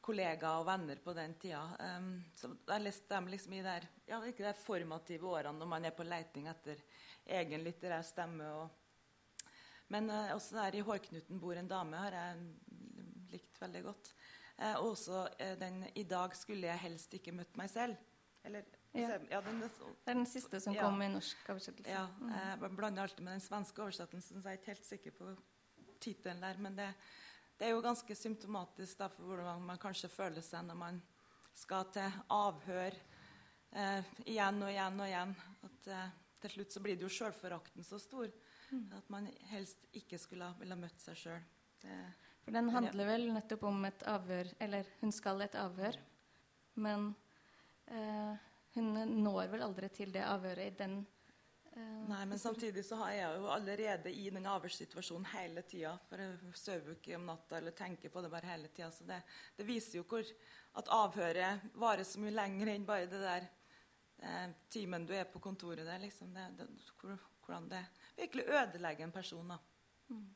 kollegaer og venner på den tida. Um, så jeg leste dem liksom i der, ja, ikke de formative årene når man er på leiting etter egen litterær stemme. og men uh, også der i 'Hårknuten bor en dame' har jeg likt veldig godt. Uh, og også uh, den 'I dag skulle jeg helst ikke møtt meg selv'. Eller, ja. ja den, det er den siste som ja. kom i norsk oversettelse. Ja, mm. Jeg blander alltid med den svenske oversettelsen, så jeg er ikke helt sikker på tittelen der. Men det, det, er jo ganske symptomatisk da, for hvordan man kanskje føler seg når man skal til avhør igjen og igjen og igjen. At til slutt så blir det jo sjølforakten så stor. Mm. At man helst ikke skulle ville møtt seg sjøl. For den handler vel nettopp om et avhør Eller hun skal et avhør, men eh, hun når vel aldri til det avhøret i den eh, Nei, men samtidig så er jeg jo allerede i den avhørssituasjonen hele tida. For jeg sover ikke om natta eller tenker på det bare hele tida. Så det, det, viser jo hvor, at avhøret varer så mye lenger enn bare det der eh, timen du er på kontoret der. Liksom. Det, det, hvordan det virkelig ødelegger en person. Mm.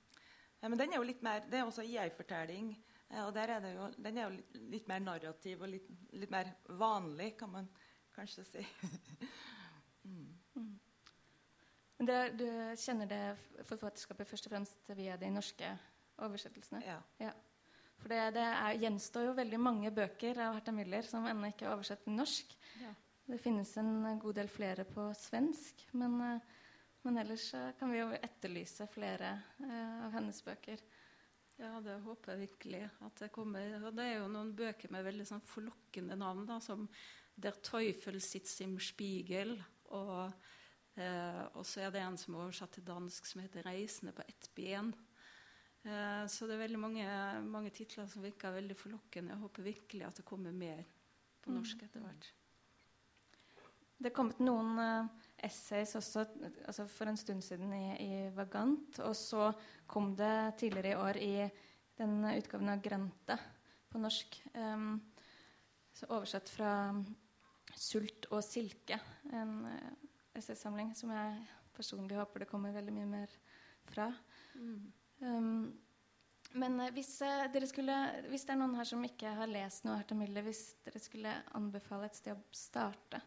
Ja, men den er jo litt mer, Det er også jeg-fortelling. Eh, og er jo, den er jo litt, litt, mer narrativ og litt, litt, mer vanlig, kan man kanskje si. mm. Mm. Det, du kjenner det forfatterskapet først og fremst via de norske oversettelsene? Ja. ja. For det, det er, gjenstår jo veldig mange bøker av Herta Müller som ennå ikke er oversett til norsk. Ja. Det finnes en god del flere på svensk. Men uh, men ellers kan vi jo etterlyse flere eh, av hennes bøker. Ja, det håper jeg virkelig at det kommer. Og det er jo noen bøker med veldig sånn forlokkende navn, da, som 'Der Teufel sitz im Spiegel'. Og, eh, og så er det en som er oversatt til dansk, som heter 'Reisende på ett ben'. Eh, så det er veldig mange, mange, titler som virker veldig forlokkende. Jeg håper virkelig at det kommer mer på mm. norsk etter hvert. Det er kommet noen uh, essays også altså for en stund siden i, i, Vagant. Og så kom det tidligere i år i den utgaven av Grante på norsk. Um, oversatt fra 'Sult og silke', en uh, essaysamling som jeg personlig håper det kommer veldig mye mer fra. Mm. Um, men uh, hvis, uh, skulle, hvis, det er noen her som ikke har lest noe Herta Mille, hvis dere skulle anbefale et sted å starte,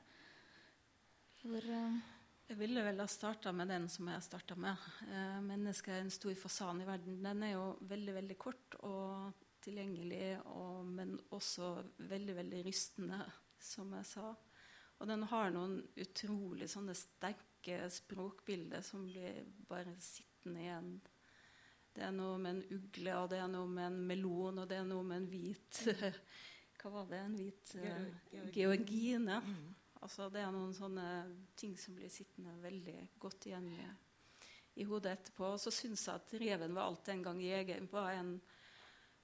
hvor, uh, jeg ville vel ha starta med den som jeg starta med. Eh, 'Mennesket er en stor fasan i verden'. Den er jo veldig veldig kort og tilgjengelig, og, men også veldig veldig rystende, som jeg sa. Og den har noen utrolig sånne sterke språkbilder som blir bare sittende igjen. Det er noe med en ugle, og det er noe med en melon, og det er noe med en hvit Hva var det? En hvit uh, georgine. Mm. Altså, det er noen sånne ting som blir sittende veldig godt igjen i, i hodet etterpå. Og så syns jeg at 'Reven var alt en gang jeger' var en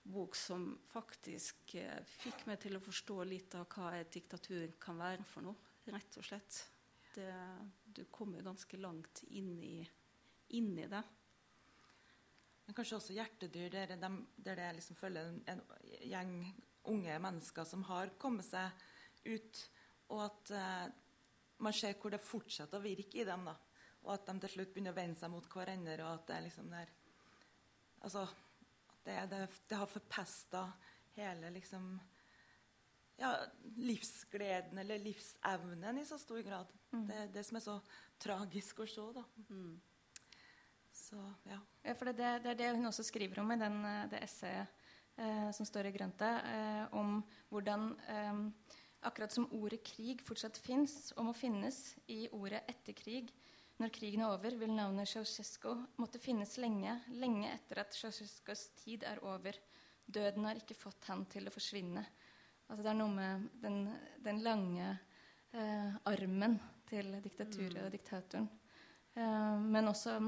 bok som faktisk eh, fikk meg til å forstå litt av hva et diktatur kan være for noe. Rett og slett. Det, du kommer ganske langt inn i, inn i det. Men kanskje også hjertedyr, der, de, der det liksom følger en, en, gjeng unge mennesker som har kommet seg ut, og at eh, man ser hvor det fortsetter å virke i dem. da, Og at de til slutt begynner å vende seg mot hverandre. og at det er liksom der, altså, det, det, det har forpesta hele liksom ja, livsgleden eller livsevnen i så stor grad. Mm. Det er det som er så tragisk å se. da. Mm. Så, ja. ja for det, det, er det hun også skriver om i den, eh, det essayet eh, som står i Grønte, eh, om hvordan eh, akkurat som ordet krig fortsatt fins og må finnes i ordet etter krig. Når krigen er over, vil navnet Ceaucescu måtte finnes lenge, lenge etter at Ceaucescus tid er over. Døden har ikke fått han til å forsvinne. Altså det er noe med den, den lange eh, armen til diktaturet og diktatoren. Eh, men også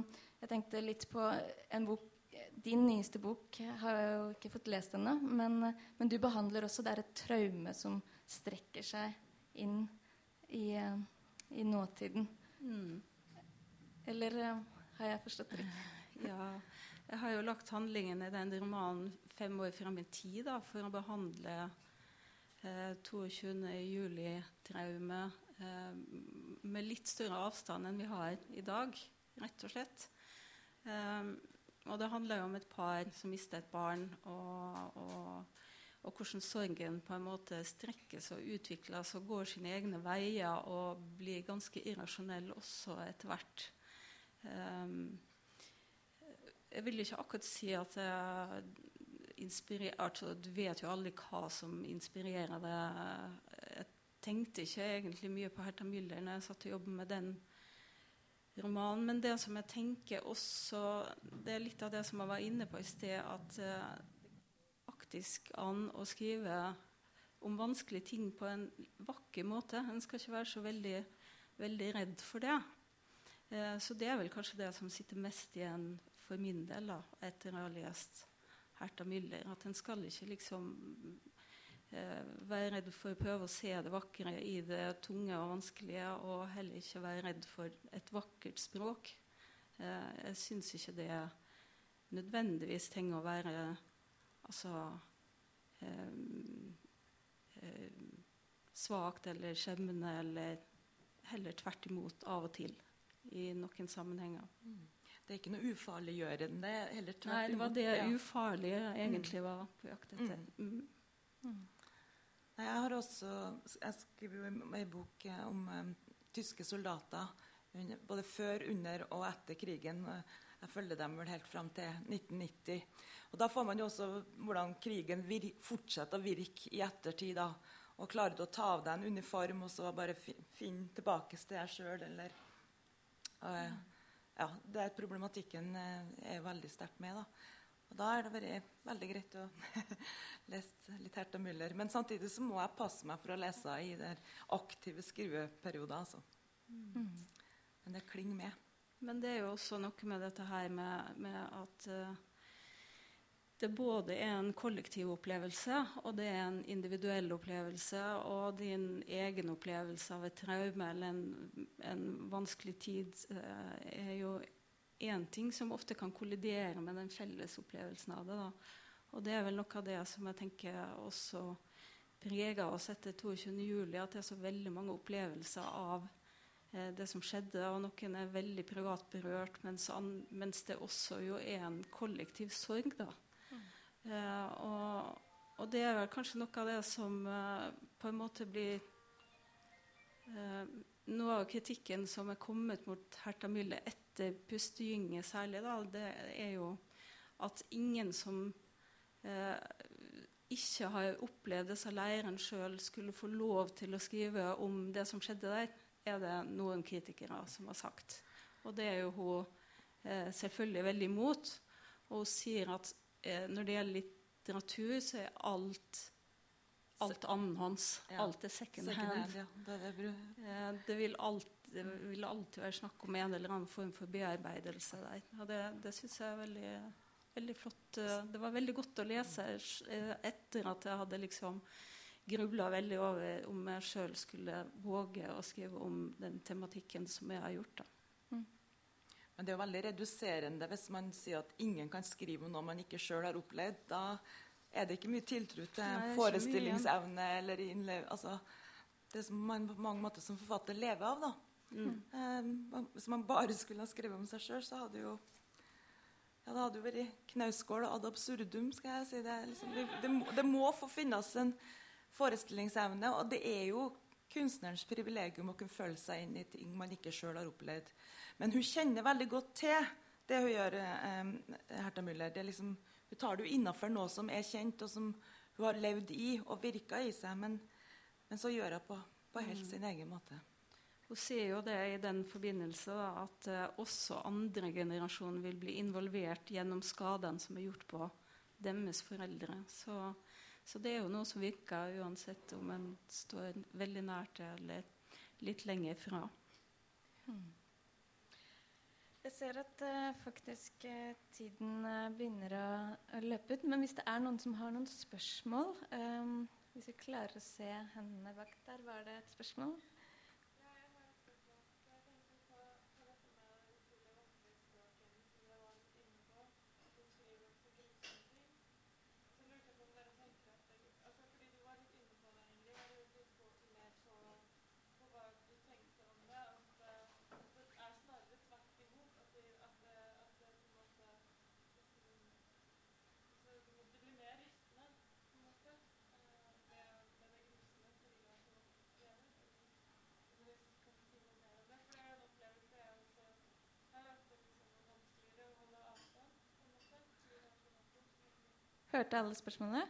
jeg tenkte litt på en bok Din nyeste bok har jeg jo ikke fått lest ennå, men, men, du behandler også Det er et traume som strekker seg inn i, i nåtiden. Mm. Eller eh, har jeg forstått riktig? Ja. Jeg har jo lagt handlingen i den romanen fem år fram i tid da, for å behandle eh, 22. juli-traumet eh, med litt større avstand enn vi har i dag, rett og slett. Um, og det handler jo om et par som mister et barn, og, og, og, hvordan sorgen på en måte strekkes og utvikles og går sine egne veier og blir ganske irrasjonell også etter hvert. Um, jeg vil ikke akkurat si at jeg inspirerer altså, Du vet jo aldri hva som inspirerer det. Jeg tenkte ikke egentlig mye på Herta Müller når jeg satt og jobbet med den romanen. Men det som jeg tenker også Det er litt av det som jeg var inne på i sted, at uh, faktisk an å skrive om vanskelige ting på en vakker måte. En skal ikke være så veldig, veldig redd for det. Uh, så det er vel kanskje det som sitter mest igjen for min del da, etter å ha lest Herta Müller. At en skal ikke liksom eh, være redd for å prøve å se det vakre i det tunge og vanskelige, og heller ikke være redd for et vakkert språk. Eh, jeg syns ikke det nødvendigvis trenger å være altså eh, eh, svakt eller skjemmende, eller heller tvert imot av og til i noen sammenhenger. Mm. Det er ikke noe ufarliggjørende? heller tvert Nei, det var det ja. ufarlige egentlig var på jakt etter. Mm. Mm. mm. Jeg har også jeg skriver en bok eh, om um, tyske soldater både før, under og etter krigen. Jeg følger dem vel helt fram til 1990. Og Da får man jo også hvordan krigen fortsetter å virke i ettertid. da, Og klarer du å ta av deg en uniform og så bare finne tilbake til deg sjøl, eller uh, Ja, det er problematikken er veldig sterkt med. da. Og Da er det vært veldig greit å lese litt Herta Müller. Men samtidig så må jeg passe meg for å lese i den aktive skriveperioden. Altså. Mm. Men det klinger med. Men det er jo også noe med dette her med, med at uh, det både er en kollektiv opplevelse og det er en individuell opplevelse. Og din egen opplevelse av et traume eller en, en vanskelig tid uh, er jo én ting som ofte kan kollidere med den felles opplevelsen av det. Da. Og det er vel noe av det som jeg tenker også preger oss etter 22.07. At det er så veldig mange opplevelser av det som skjedde. Og noen er veldig privat berørt, mens, an, mens det også jo er en kollektiv sorg. da. Mm. Eh, og, og, det er vel kanskje noe av det som eh, på en måte blir eh, Noe av kritikken som er kommet mot Herta Mylle etter pustegynget, særlig, da, det er jo at ingen som eh, ikke har opplevd disse leirene sjøl, skulle få lov til å skrive om det som skjedde der, er det noen kritikere som har sagt. Og det er jo hun eh, selvfølgelig veldig imot. Og hun sier at eh, når det gjelder litteratur, så er alt alt annenhånds. Ja. Alt er second, second hand. hand ja. det, det, eh, det, vil alt, det, vil alltid være snakk om en eller annen form for bearbeidelse der. Og det, det syns jeg er veldig, veldig, flott. Eh, det var veldig godt å lese eh, etter at jeg hadde liksom grubla veldig over om jeg sjøl skulle våge å skrive om den tematikken som jeg har gjort. da. Mm. Men det er jo veldig reduserende hvis man sier at ingen kan skrive om noe man ikke sjøl har opplevd. Da er det ikke mye tiltro til Nei, forestillingsevne eller innlev... Altså, det som man på mange måter som forfatter lever av. da. Mm. Eh, hvis man bare skulle ha skrevet om seg sjøl, så hadde jo ja, det hadde jo vært knausgård ad absurdum. skal jeg si. Det, liksom, det, det, må, det, må, få finnes en forestillingsevne. Og det er jo kunstnerens privilegium å kunne føle seg inn i ting man ikke sjøl har opplevd. Men hun kjenner veldig godt til det hun gjør, eh, Herta Müller. Det er liksom hun tar det jo innafor noe som er kjent, og som hun har levd i og virka i seg. Men, men, så gjør hun på, på helt mm. sin egen måte. Hun sier jo det i den forbindelse da, at eh, også andre generasjon vil bli involvert gjennom skadene som er gjort på deres foreldre. Så, så, det er jo noe som virker uansett om en står veldig nært eller litt lenger fra. Hmm. Jeg ser at uh, faktisk uh, tiden uh, begynner å, å, løpe ut. Men hvis det er noen som har noen spørsmål um, Hvis vi klarer å se hendene bak der, var det et spørsmål? Hørte alle spørsmålene?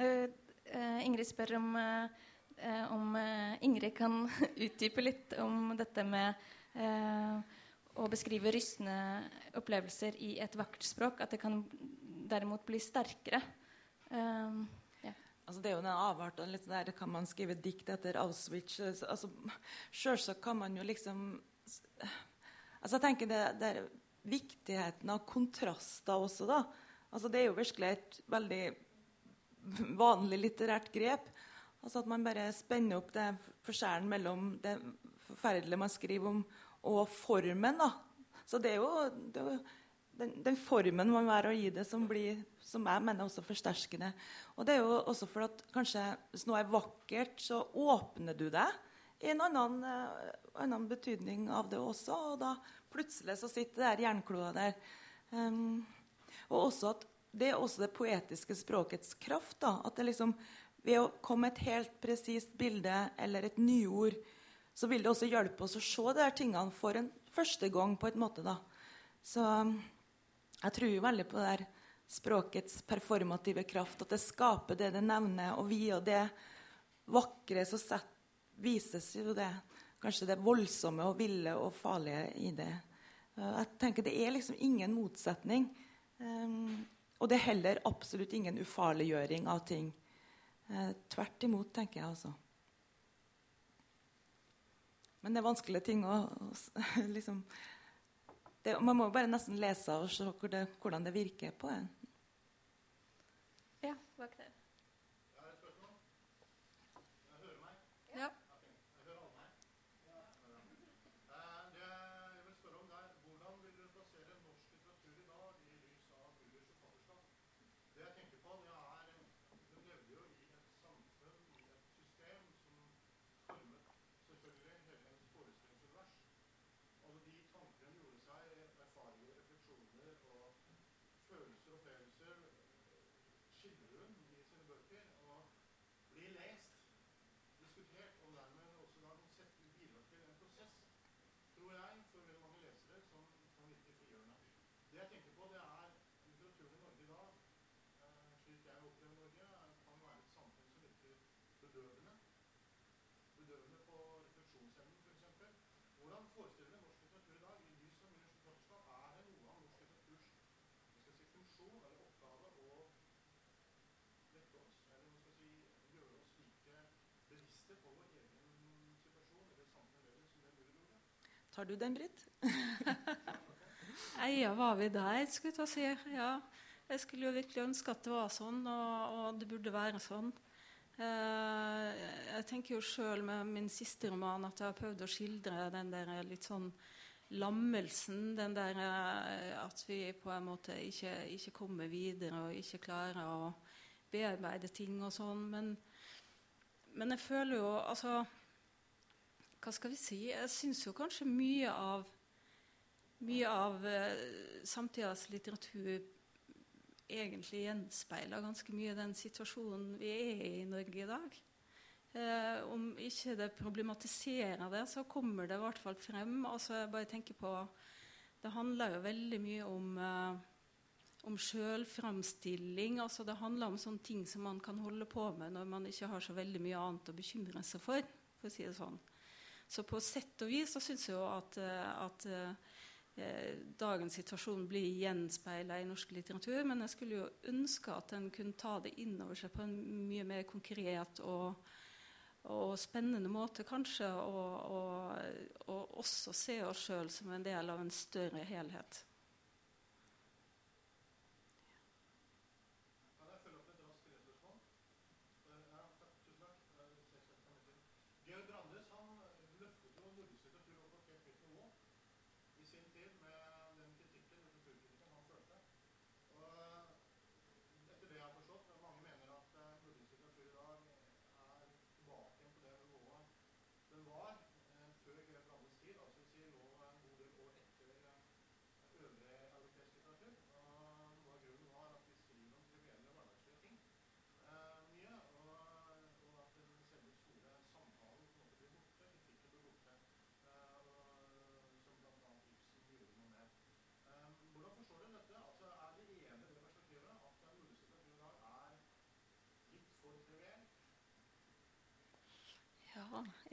Uh, uh, Ingrid spør om, uh, om Ingrid kan utdype litt om dette med å beskrive rystende opplevelser i et vakkert språk. At det kan derimot bli sterkere. Yeah. Altså, det er jo en avart. Litt sånn der, kan man skrive dikt etter Auschwitz? Altså, Sjølsagt kan man jo liksom altså, Jeg tenker det, det er viktigheten av kontraster også, da. Altså, det er jo virkelig et veldig vanlig litterært grep. Altså At man bare spenner opp det forskjellen mellom det forferdelige man skriver om, og formen. da. Så det er jo, det er jo den, den, formen man velger å gi det, som blir som jeg mener også forsterkende. Og det er jo også for at kanskje hvis noe er vakkert, så åpner du deg i en annen, uh, annen betydning av det også. Og da plutselig så sitter det der jernkloa der. Um, og også at det er også det poetiske språkets kraft. da, at det liksom, Ved å komme et helt presist bilde eller et nyord, så vil det også hjelpe oss å se de her tingene for en første gang. på en måte da. Så jeg tror jo veldig på det der språkets performative kraft. At det skaper det det nevner. Og via det vakre så sett, vises jo det kanskje det voldsomme og ville og farlige i det. Jeg tenker Det er liksom ingen motsetning. Um, og det er heller absolutt ingen ufarliggjøring av ting. Eh, tvert imot, tenker jeg altså. Men det er vanskelige ting å, liksom, det, Man må bare nesten lese og se hvordan det virker på en. Ja, bak der. Tar du den, Britt? ja, var vi der, skulle jeg si. Ja. Jeg skulle jo virkelig ønske at det var sånn, og, og det burde være sånn. Eh, jeg tenker jo sjøl med min siste roman at jeg har prøvd å skildre den der litt sånn lammelsen. Den der eh, at vi på en måte ikke, ikke kommer videre og ikke klarer å bearbeide ting og sånn. Men, men jeg føler jo Altså, hva skal vi si? Jeg syns jo kanskje mye av mye av uh, samtidas litteratur egentlig gjenspeiler ganske mye den situasjonen vi er i i Norge i dag. Eh, om ikke det problematiserer det, så kommer det i hvert fall frem. Altså, jeg bare tenker på Det handler jo veldig mye om, eh, om sjølframstilling. Altså, det handler om sånne ting som man kan holde på med når man ikke har så veldig mye annet å bekymre seg for. for å si det sånn. Så på sett og vis så syns jeg jo at, eh, at eh, dagens situasjon blir gjenspeila i norsk litteratur. Men jeg skulle jo ønske at en kunne ta det innover seg på en mye mer konkret og, og spennende måte, kanskje. Og, og, og også se oss sjøl som en del av en større helhet.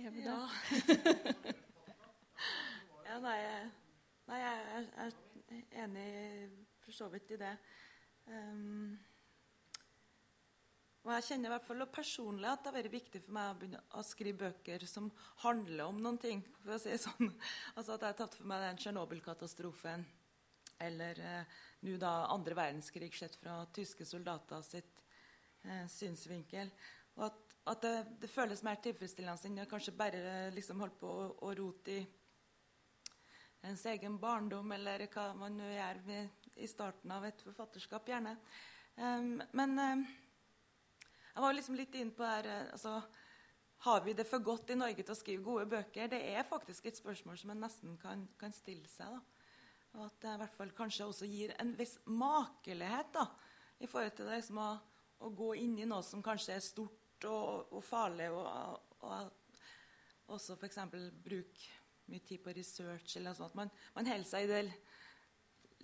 Er? Ja. ja nei, nei, jeg er, enig for så vidt i det. Um, og jeg kjenner i hvert fall personlig at det har vært viktig for meg å begynne å skrive bøker som handler om noen ting. for å si sånn. Altså At jeg har tatt for meg den Tsjernobyl-katastrofen eller eh, nå da andre verdenskrig sett fra tyske soldater sitt eh, synsvinkel. Og at at det, det, føles mer tilfredsstillende enn kanskje bare liksom holde på å, å rote i ens egen barndom, eller hva man nå gjør med, i starten av et forfatterskap, gjerne. Um, men um, jeg var liksom litt inne på her uh, altså, Har vi det for godt i Norge til å skrive gode bøker? Det er faktisk et spørsmål som en nesten kan, kan stille seg. Da. Og at det i hvert fall kanskje også gir en viss makelighet da, i forhold til det liksom å, å gå inn i noe som kanskje er stort og, og farlig. Og, og også f.eks. bruke mye tid på research. eller sånt. Man, man holder seg i det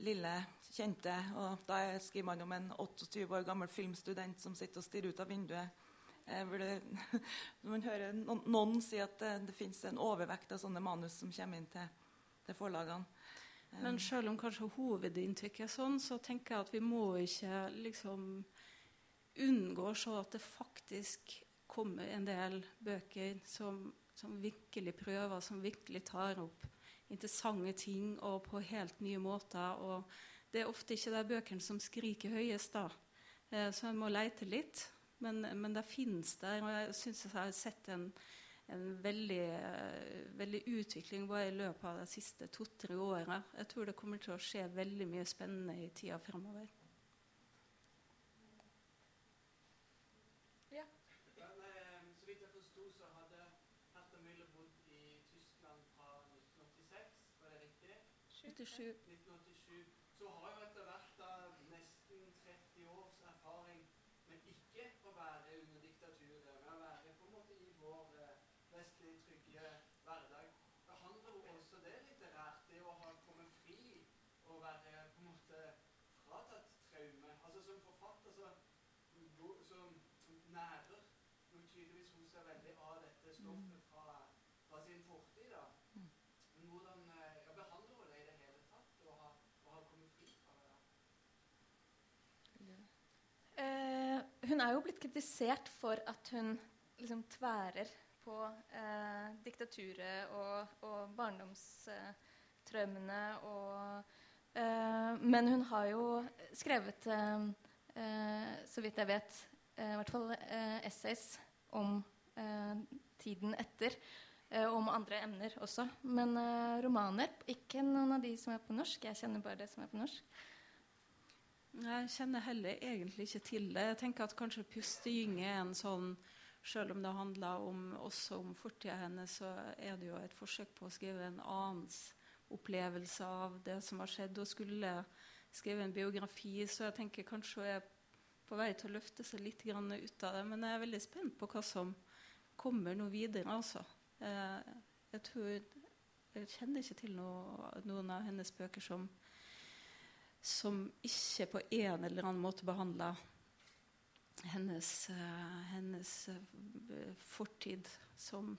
lille, kjente. Og da skriver man om en 28 år gammel filmstudent som sitter og stirrer ut av vinduet. Det, når man hører noen, noen si at det, det fins en overvekt av sånne manus som kommer inn til, til forlagene. Men selv om kanskje hovedinntrykket er sånn, så tenker jeg at vi må ikke liksom unngår så at det faktisk kommer en del bøker som, som virkelig prøver, som virkelig tar opp interessante ting og på helt nye måter. Og det er ofte ikke de bøkene som skriker høyest, da. Eh, så en må leite litt. Men, men det fins der. Og jeg syns jeg har sett en, en veldig, uh, veldig, utvikling bare i løpet av de siste to-tre åra. Jeg tror det kommer til å skje veldig mye spennende i tida fremover. bitteschön. Hun er jo blitt kritisert for at hun liksom tværer på eh, diktaturet og, og barndomstrømmene og eh, Men hun har jo skrevet, eh, eh, så vidt jeg vet, eh, i hvert fall essays om tiden etter. Og om andre emner også. Men romaner Ikke noen av de som er på norsk. Jeg kjenner bare det som er på norsk. Jeg kjenner heller egentlig ikke til det. Jeg tenker at kanskje 'Pustegyng' er en sånn selv om det handler om, også om fortida hennes, så er det jo et forsøk på å skrive en annens opplevelse av det som har skjedd, og skulle skrive en biografi. Så jeg tenker kanskje hun er på vei til å løfte seg litt ut av det. Men jeg er veldig spent på hva som kommer nå videre. altså. Jeg, jeg, tror, jeg kjenner ikke til noe, noen av hennes bøker som, som ikke på en eller annen måte behandla hennes, uh, hennes uh, fortid som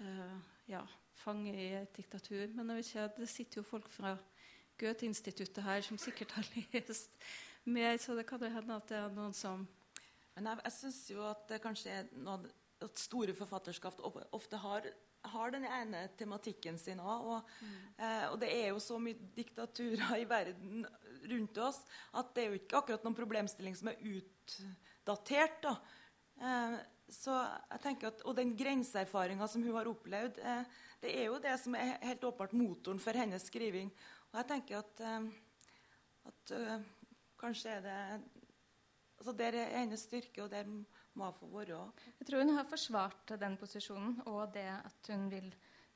uh, ja, fange i et diktatur. Men jeg vet ikke, det sitter jo folk fra Goethe-instituttet her som sikkert har lest mer, så det kan jo hende at det er noen som Men jeg, jeg syns jo at det kanskje er noe at store forfatterskap ofte har, har den ene tematikken sin òg. Og, mm. eh, og, det er jo så mye diktaturer i verden rundt oss at det er jo ikke akkurat noen problemstilling som er utdatert. da. Eh, så jeg tenker at, Og den grenseerfaringa som hun har opplevd, eh, det er jo det som er helt åpenbart motoren for hennes skriving. Og jeg tenker at, at kanskje er det altså Der er hennes styrke, og der må få være. Jeg tror hun har forsvart den posisjonen og det at hun vil,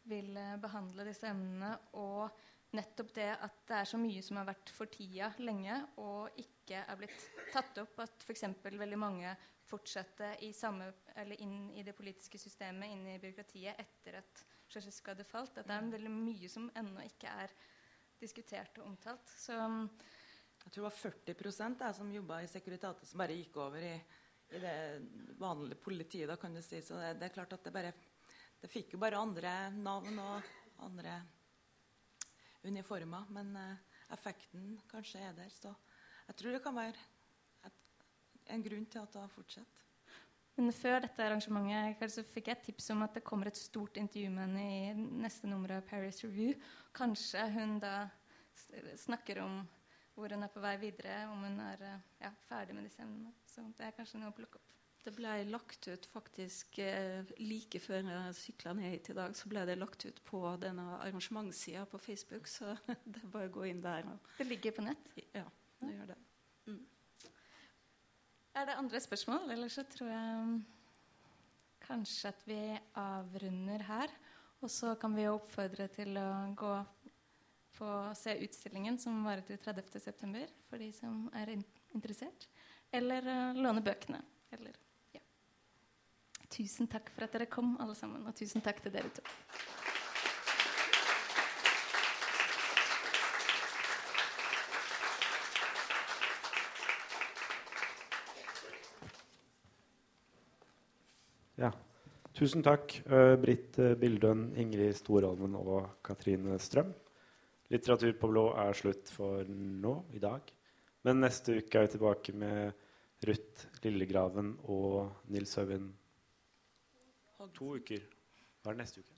vil behandle disse emnene. og nettopp det at det er så mye som har vært for tida lenge, og ikke er blitt tatt opp. At f.eks. veldig mange fortsatte i samme, inn i det politiske systemet, inn i byråkratiet, etter at Ceaucescu hadde falt. At det er veldig mye som ennå ikke er diskutert og omtalt. Så, jeg tror det var 40% der, som jobba i Securitatet, som bare gikk over i, i, det vanlige politiet. da kan du si. Så det, det er klart at det bare Det fikk jo bare andre navn og andre uniformer. Men eh, effekten kanskje er der. Så jeg tror det kan være et, en grunn til at det har fortsatt. Men før dette arrangementet så fikk jeg et tips om at det kommer et stort intervju med henne i neste nummer av Paris Review. Kanskje hun da snakker om hvor hun er på vei videre, om hun er eh, ja, ferdig med disse emnene. Så det er kanskje noe å plukke opp. Det ble lagt ut faktisk eh, like før jeg sykla ned hit i dag, så ble det lagt ut på denne arrangementssida på Facebook. Så det er bare å gå inn der. det ligger på nett? Ja, det gjør det. Mm. Er det andre spørsmål? Eller så tror jeg kanskje at vi avrunder her. Og så kan vi oppfordre til å gå på se utstillingen som varer til 30.9. for de som er interessert. Eller uh, låne bøkene. Eller Tusen takk for at dere kom, alle sammen. Og tusen takk til dere to. Ja. Tusen takk, uh, Britt uh, Bildøen, Ingrid Storholmen og Katrine Strøm. Litteratur på blå er slutt for nå, i dag. Men neste uke er vi tilbake med Ruth Lillegraven og Nils Øyvind To uker. Hva er det neste uke?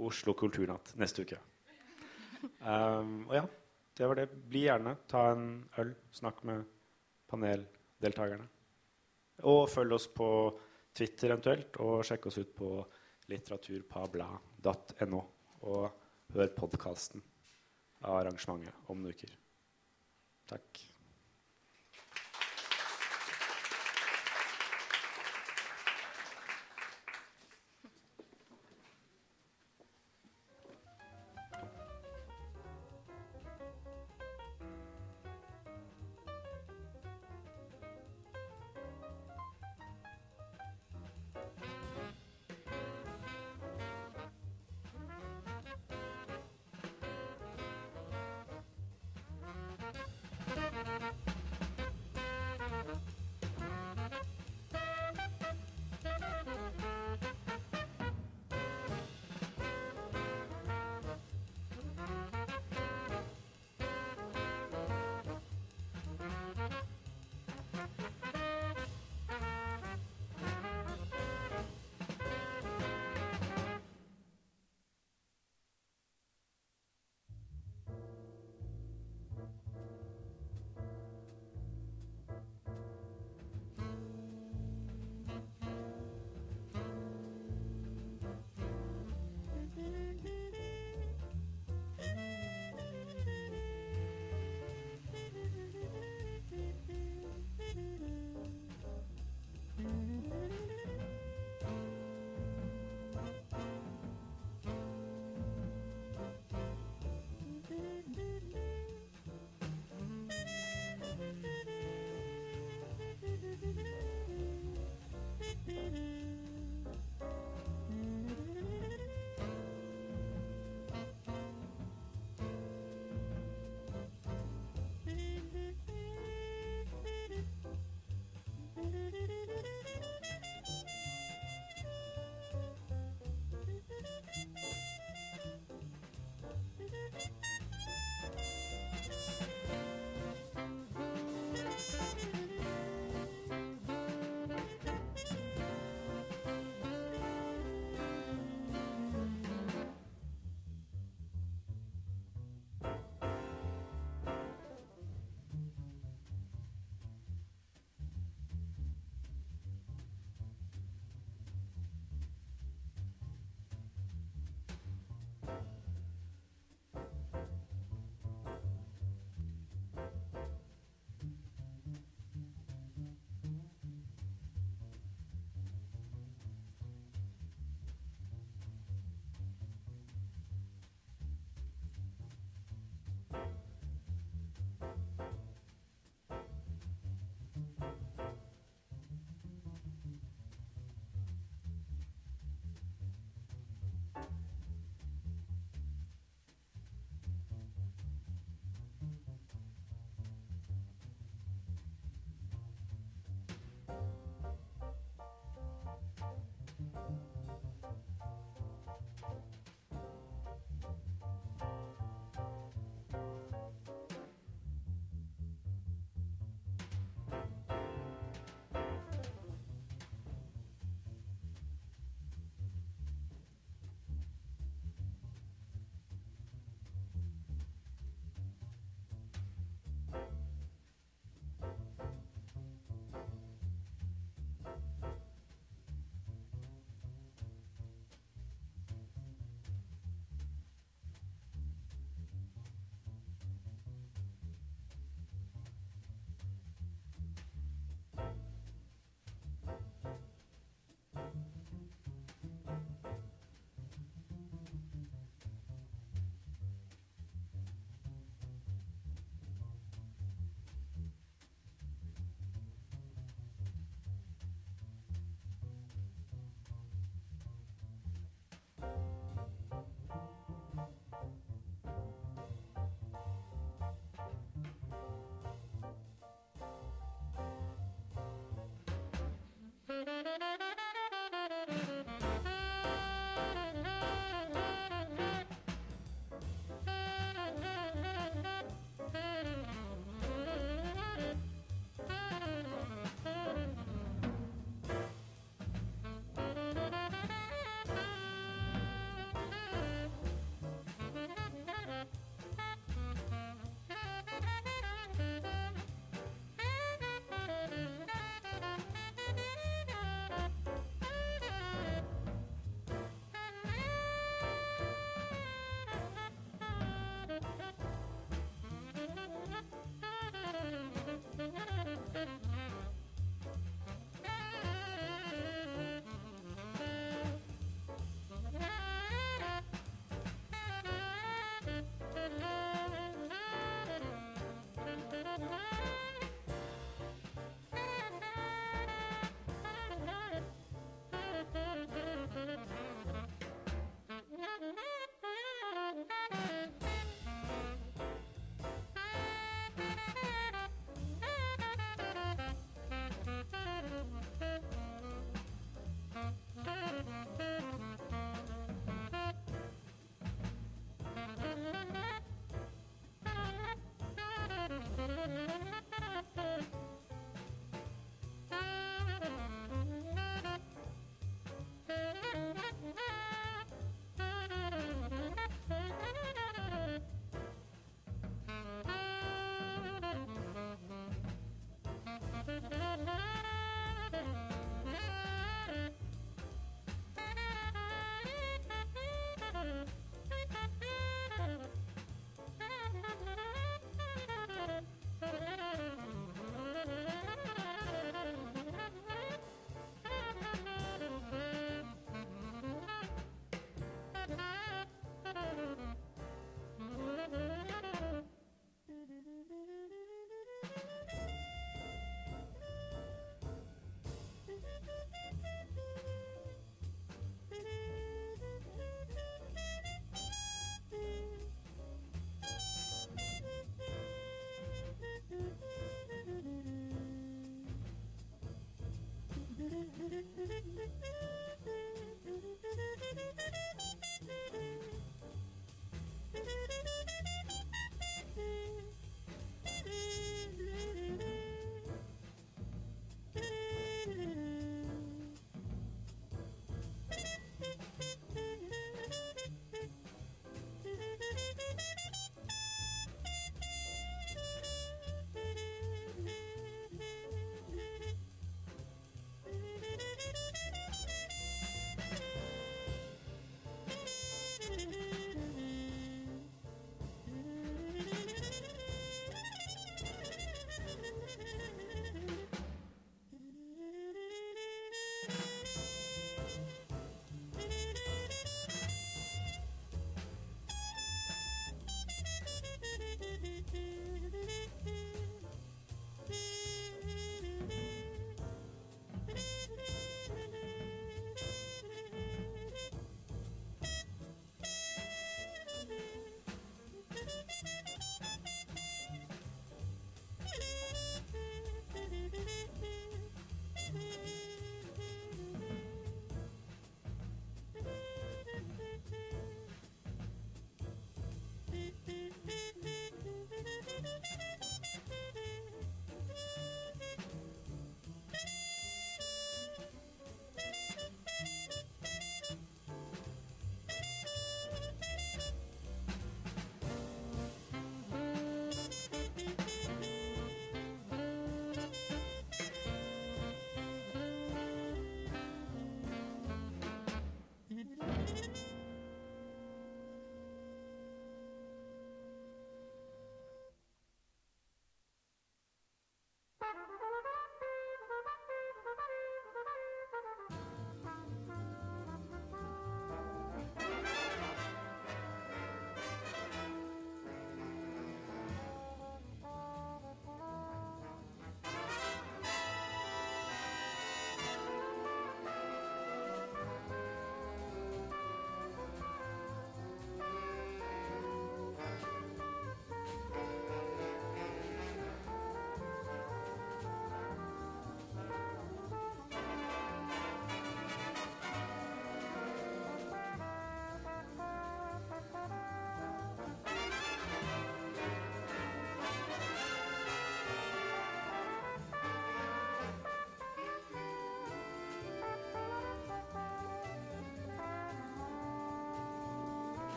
Oslo kulturnatt neste uke. Um, og ja, det var det. Bli gjerne. Ta en øl. Snakk med paneldeltakerne. Og følg oss på Twitter eventuelt, og sjekk oss ut på litteraturpabla.no. Og hør podkasten av arrangementet om noen uker. Takk.